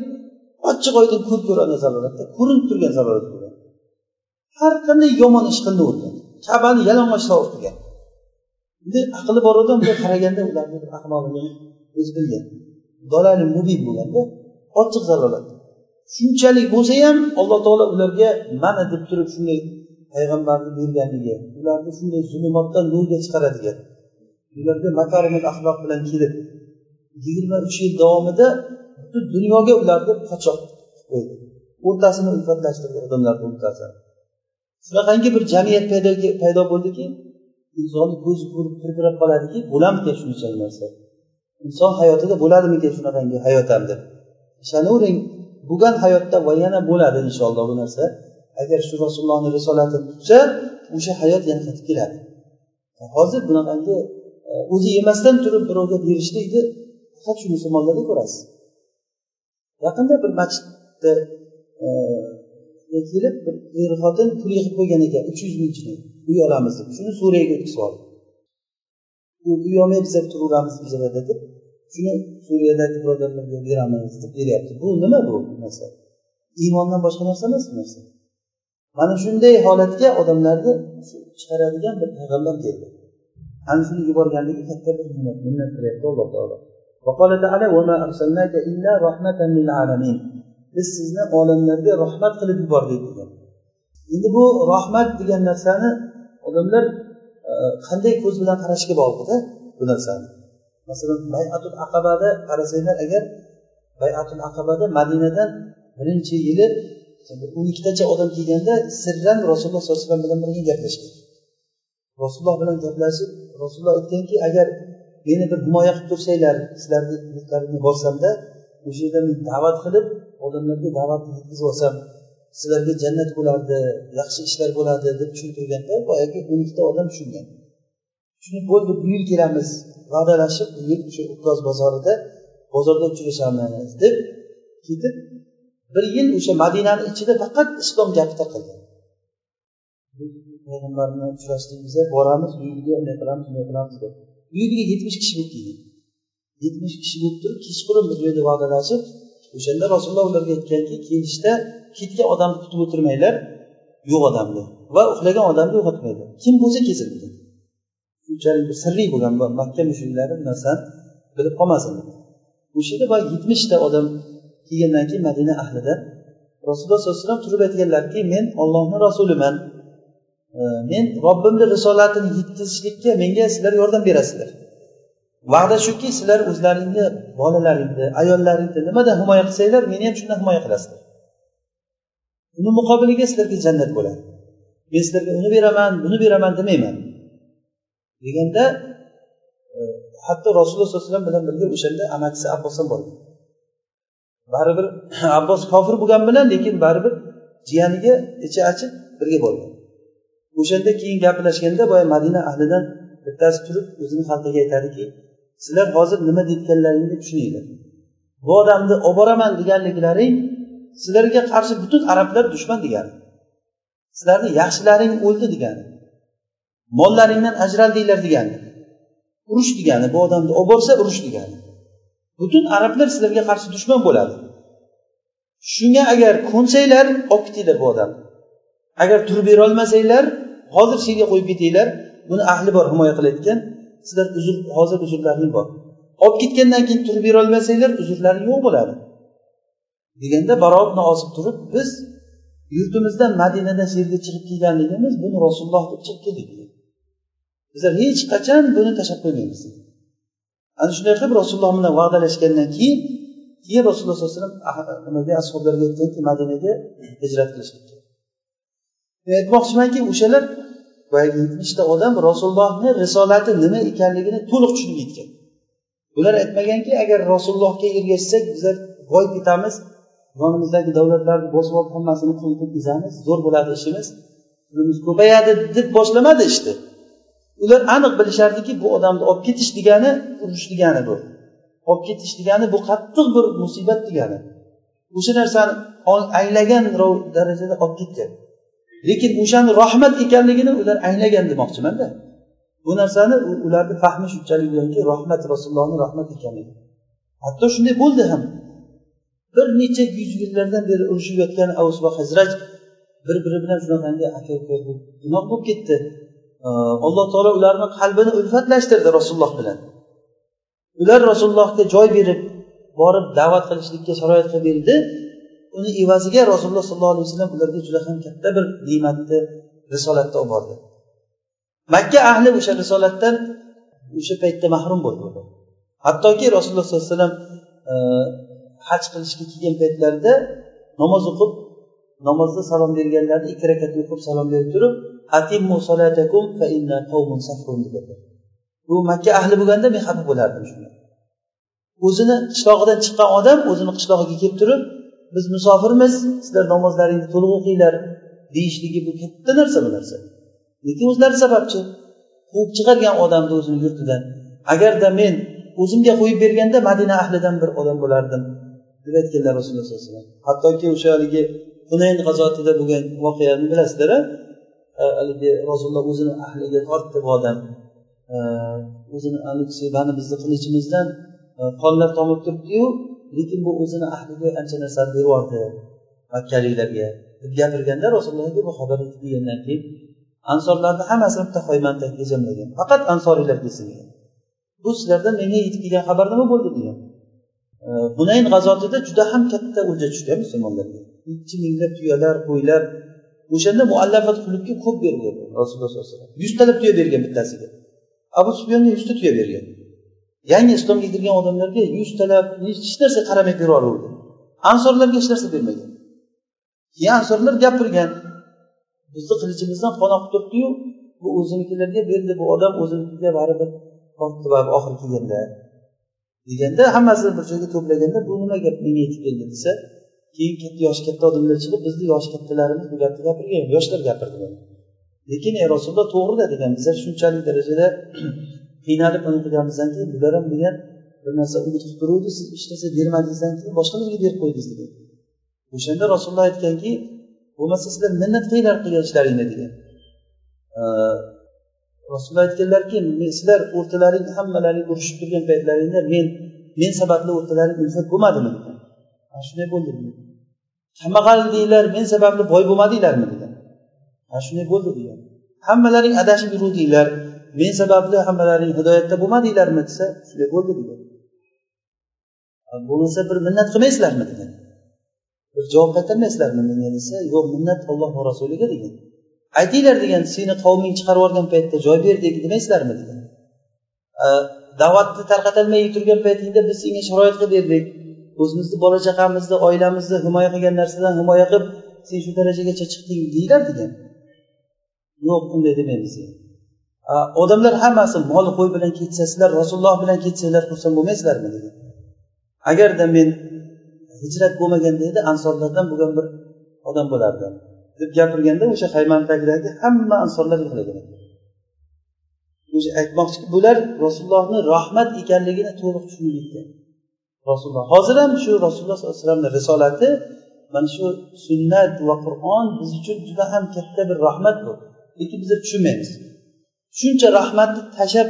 ochiq oydin ko'p ko'radi zalolatda ko'rinib turgan zalolat bo'lgan. Har qanday yomon ish qilinavergan kabani yalang'ochlab o'qigan endi aqli bor odam bunday qaraganda ularni ahmoqligini o'zi bilgan. Dolali mubin bo'lganda ochiq zalolat. Shunchalik bo'lsa ham alloh taolo ularga mana deb turib shunday payg'ambarni berganligi ularni shunday zulmatdan nurga chiqaradigan ularga makarimul axloq bilan kelib yigirma uch yil davomida butun dunyoga ularni qochoq qo'ydi. O'rtasini ulfatlashtirdi odamlarni o'rtasini shunaqangi bir jamiyat paydo bo'ldiki insonni ko'zi ko'rib pirpirab qoladiki bo'lamidi shunchalik narsa. Inson hayotida bo'ladimikan shunaqangi hayot ham deb. Ishonavering bo'lgan hayotda va yana bo'ladi inshaalloh bu narsa. Agar shu rasulullohni risolatini tutsa o'sha hayot yana qaytib keladi. Hozir bunaqangi e, o'zi yemasdan turib birovga berishlikni faqat shu musulmonlarda ko'rasiz. Yaqinda bir masjidda e, kelib bir er xotin pul yig'ib qo'ygan ekan uch yuz ming chinik uy olamiz deb. Shuni suriyaga o'tkazib oldi. Uy olmaymiz deb turaveramiz ijarada deb shuni suriyadagi birodarlarga beramiz deb beryapti. Bu nima bu narsa? Iymondan boshqa narsa emas bu narsa. Mana shunday holatga odamlarni chiqaradigan bir payg'ambar keldi. Ana shuni yuborganligi katta bir minnat minnat qilyapti alloh taolo. Biz sizni olamlarga rahmat qilib yubordik degan. Endi bu rahmat degan narsani odamlar e, qanday ko'z bilan qarashga bog'liqda bu narsani? Masalan bayatul aqabada qarasanglar agar bayatul aqabada madinadan birinchi yili o'n ikkitacha odam kelganda sirran rasululloh sollallohu alayhi vasallam bilan birga gaplashgan. Rasululloh bilan gaplashib rasululloh aytganki agar meni bir himoya qilib tursanglar sizlarni yurtlaringga borsamda o'sha yerda men da'vat qilib odamlarga da'vatni yetkazib olsam sizlarga jannat bo'lardi yaxshi ishlar bo'ladi deb tushuntirganda boyagi o'n ikkita odam tushungan. Shuni bo'ldi bu yil kelamiz. Va'dalashib bu yil shu ukoz bozorida bozorda uchrashamiz deb ketib bir yil o'sha madinani ichida faqat islom gapi payg'ambar bilan uchrashligimizda boramiz uyiga unday qilamiz bunday qilamiz deb. Uyiga yetmish kishi bo'lib kelgan yetmish kishi bo'lib turib kechqurun bir joyda va'dalashib o'shanda rasululloh ularga aytganki kelishda ketgan odamni kutib o'tirmanglar yo'q odamni va uxlagan odamni uyg'otmanglar kim bo'lsa kelsin degan unchalik sirli bo'lgan makka mushriklari bu narsani bilib qolmasin. O'sha yerda boya yetmishta odam kelgandan keyin madina ahlida rasululloh sollallohu alayhi vasallam turib aytganlarki men ollohni rasuliman. Men robbimni risolatini yetkazishlikka menga sizlar yordam berasizlar. Va'da shuki sizlar o'zlaringni bolalaringni ayollaringni nimada himoya qilsanglar meni ham shundan himoya qilasizlar. Uni muqobiliga sizlarga jannat bo'ladi. Men sizlarga uni beraman buni beraman demayman. Deganda e, hatto rasululloh sollallohu alayhi vasallam bilan birga o'shanda amakisi abbos ham borgan baribir (clears throat) abbos kofir bo'lgani bilan lekin baribir jiyaniga ichi achib birga borgan o'shanda keyin gaplashganda boya madina ahlidan bittasi turib o'zini xalqiga aytadiki sizlar hozir nima deyotganlaringni tushuninglar. Bu odamni olib boraman deganliklaring sizlarga qarshi butun arablar dushman degani sizlarni yaxshilaring o'ldi degani. Mollaringdan ajraldinglar degani. Urush degani bu odamni olib borsa urush degani. Butun arablar sizlarga qarshi dushman bo'ladi. Shunga agar ko'nsanglar olib ketinglar bu odamni agar turib berolmasanglar hozir shu yerga qo'yib ketinglar buni ahli bor himoya qilayotgan sizlar uzr hozir uzrlaring bor. Olib ketgandan keyin turib berolmasanglar uzrlaring yo'q bo'ladi. Deganda barob osib turib biz yurtimizdan madinadan shu yerga chiqib kelganligimiz buni rasululloh deb chiqib keldik bizlar hech qachon buni tashlab qo'ymaymiz. Ana shunday qilib rasululloh bilan va'dalashgandan keyin keyin rasululloh sallallohu alayhi vasallam ah, nimaga ashoblarga aytganki madinaga hijrat qilishlikka men aytmoqchimanki o'shalar boyagi yetmishta odam rasulullohni risolati nima ekanligini to'liq tushunib yetgan. Ular aytmaganki agar rasulullohga ergashsak bizlar g'oyib ketamiz yonimizdagi davlatlarni bosib olib hammasini qulib ketkazamiz zo'r bo'ladi ishimiz? Pulimiz ko'payadi deb boshlamadi ishni. Ular aniq bilishardiki bu odamni olib ketish degani urush degani bu. Olib ketish degani bu qattiq bir musibat degani. O'sha narsani anglagan darajada olib ketgan. Lekin o'shani rahmat ekanligini ular anglagan demoqchimanda. Bu narsani ularni fahmi shunchalik bo'lganki rahmat rasulullohni rahmat ekanligi. Hatto shunday bo'ldi ham. Bir necha yuz yillardan beri urushib yotgan avs va hazraj bir biri bilan shunaqangi aka uka gunoh bo'lib ketdi. Alloh taolo ularni qalbini ulfatlashtirdi rasululloh bilan. Ular rasulullohga joy berib borib da'vat qilishlikka sharoit qilib berdi uni evaziga rasululloh sollallohu alayhi vasallam ularga juda ham katta bir ne'matni risolatni olib bordi. Makka ahli o'sha risolatdan o'sha paytda mahrum bo'ldi hattoki rasululloh sollallohu alayhi vasallam e, haj qilishga kelgan paytlarida namoz o'qib namozda salom berganlarni ikki rakat o'qib salom berib turib atimmu solatakum fa inna qawmun safrun dedilar bu makka ahli bo'lganda men xafa bo'lardim shunga o'zini qishlog'idan chiqqan odam o'zini qishlog'iga kelib turib biz musofirmiz sizlar namozlaringni to'liq o'qinglar deyishligi bu katta narsa bu narsa. Lekin o'zlari sababchi? Quvib chiqargan odamni o'zini yurtidan agarda men o'zimga qo'yib berganda madina ahlidan bir odam bo'lardim deb aytganlar rasululloh sallallohu alayhi vasallam. Hattoki o'sha haligi hunayn g'azotida bo'lgan voqeani bilasizlar Э, haligi rasululloh o'zini ahliga tortdi bu odam э, o'zini mani bizni qilichimizdan э, qonlar tomib turibdiyu lekin bu o'zini ahliga ancha narsani beryubordi makkaliklarga deb gapirganda rasulullohga bu xabar yetib kelgandan keyin ansorlarni hammasini bitta xoymandagi jamlagan faqat ansoriylar kelsin bu sizlardan menga yetib kelgan xabar nima bo'ldi degan. Hunayn g'azotida juda ham katta o'lja tushgan musulmonlarga. Ikki minglab tuyalar qo'ylar o'shanda muallafat qulubga ko'p bergan. Rasululloh sollallohu alayhi vasallam. Yuztalab tuya bergan bittasiga. Abu sufyonga yuzta tuya bergan. Yangi islomga kirgan odamlarga yuztalab hech narsa qaramay berib ansorlarga hech narsa bermagan. Keyin ansorlar gapirgan bizni qilichimizdan panoh qilib turibdiyu bu o'zinikilarga berdi bu odam o'zinikiga baribir tortdi oxiri kelganda. deganda hammasini bir joyga to'plaganda bu nima gap menga yetib keldi desa keyin katta yoshi katta odamlar chiqib bizni yoshi kattalarimiz bu gapni gapirgan yoshlar gapirdi lekin ey rasululloh to'g'rida degan bizlar shunchalik darajada (clears throat) qiynalib uni qilganimizdan keyin bular ham degan bir narsa umid qilib turuvdi siz hech narsa bermadingizdan keyin boshqalarga berib qo'ydingiz degan. O'shanda rasululloh aytganki bo'lmasa sizlar minnat qilinglar qilgan ishlaringni degan. Rasululloh aytganlarki sizlar o'rtalaring hammalaring urushib turgan paytlaringda men men sababli o'rtalaring ulfat bo'lmadimi degan. Shunday bo'ldi kambag'al men sababli boy bo'lmadinglarmi degan mana shunday bo'ldi degan hammalaring adashib yuruvdinglar. Men sababli hammalaring hidoyatda bo'lmadinglarmi desa shunday bo'ldi degan bo'lmasa bir minnat qilmaysizlarmi degan bir javob qaytarmaysizlarmi menga desa yo'q minnat olloh va rasuliga degan. Aytinglar degan seni qavming chiqarib yuborgan paytda joy berdik demaysizlarmi degan da'vatni tarqatolmay turgan paytingda biz senga sharoit qilib berdik. O'zimizni bola chaqamizni oilamizni himoya qilgan narsadan himoya qilib sen shu darajagacha chiqding deyiladi degan. Yo'q unday demaymiz odamlar hammasi mol qo'y bilan ketsa sizlar rasululloh bilan ketsanglar xursand bo'lmaysizlarmi degan. Agarda men hijrat bo'lmaganda edi ansorlardan bo'lgan bir odam bo'lardi. Deb gapirganda o'sha haymandagidagi hamma ansorlar yig'lagan. O'sha aytmoqchiki bular rasulullohni rahmat ekanligini to'liq tushunib yetgan. Rasululloh. Hozir ham shu rasululloh sollallohu alayhi vasallamni risolati mana shu sunnat va qur'on biz uchun juda ham katta bir rahmat bu. Lekin biz tushunmaymiz. Shuncha rahmatni tashlab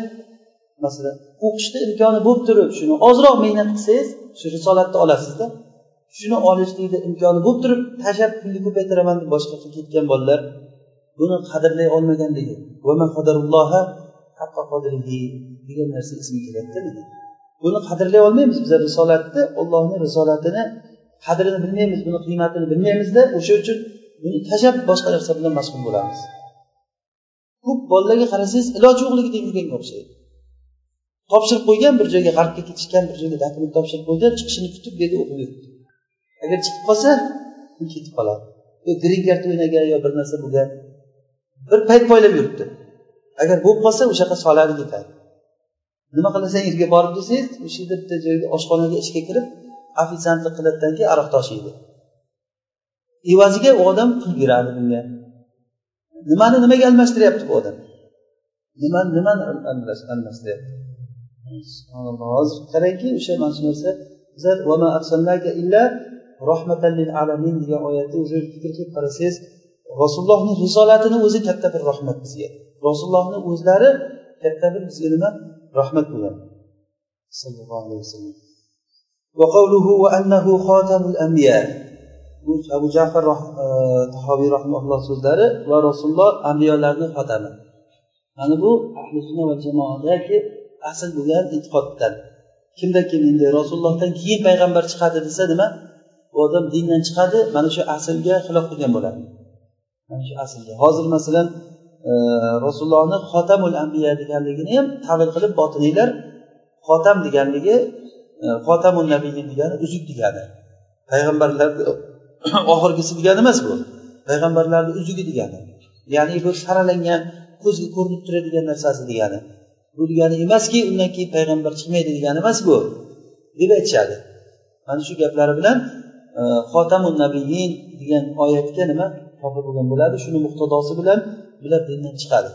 masalan o'qishni imkoni bo'lib turib shuni ozroq mehnat qilsangiz shu risolatni olasizda. Shuni olishlikni imkoni bo'lib turib tashlab pulni ko'paytiraman deb boshqacha ketgan bolalar buni qadrlay olmaganligi degan narsa esimga keladida buni qadrlay olmaymiz biz risolatni ollohni risolatini qadrini bilmaymiz buni qiymatini bilmaymizda. O'sha uchun buni tashlab boshqa narsa bilan mashg'ul bo'lamiz. Ko'p bolalarga qarasangiz iloji yo'qligida yurganga o'xshaydi. Topshirib qo'ygan bir joyga g'arbga ketishgan bir joyga dokument topshirib qo'ygan chiqishini kutib bu yerda o'qib yuribdi agar chiqib qolsa u ketib qoladi. Yo grin kart o'ynagan yo bir narsa bo'lgan. Bir payt poylab yuribdi. Agar bo'lib qolsa o'sha yoqqa soladi ketadi. Nima qilasan borib desangiz o'sha yerda bitta joyga oshxonaga ishga kirib ofitsiantlik qiladidan keyin aroq toshiydi evaziga u odam pul beradi bunga. Nimani nimaga almashtiryapti bu odam? Nimani nimani almashtiryapti? Hozir qarangki o'sha mana shu narsa rahmatan lil alamin degan oyatni o'zi fikr qilib qarasangiz rasulullohni risolatini o'zi katta bir rahmat bizga. Rasulullohni o'zlari katta bir bizga nima? rahmat bo'lgan sallallohu alayhi vasallam وقوله وأنه خاتم الأنبياء abu jafar tahobiy rahmaulloh so'zlari va rasululloh ambiyolarni xotami mana bu ahli sunna va jamoadagi asl bo'lgan e'tiqoddan kimda kim endi rasulullohdan keyin payg'ambar chiqadi desa nima bu odam dindan chiqadi mana shu aslga xilof qilgan bo'ladi mana shu aslga hozir masalan rasulullohni xotamul ambiya deganligini ham tavil qilib botiniylar xotam deganligi e, xotamun nabiyin degani uzuk degani. Payg'ambarlarni (coughs) oxirgisi degani emas bu. Payg'ambarlarni uzugi degani. Ya'ni bu saralangan ko'zga ko'rinib turadigan narsasi degani. Bu degani emaski undan keyin payg'ambar chiqmaydi degani emas bu. Deb aytishadi. Mana shu gaplari bilan e, xotamun nabiyin degan oyatga nima? Kofir bo'lgan bo'ladi. Shuni muqtadosi bilan bular dindan chiqadi.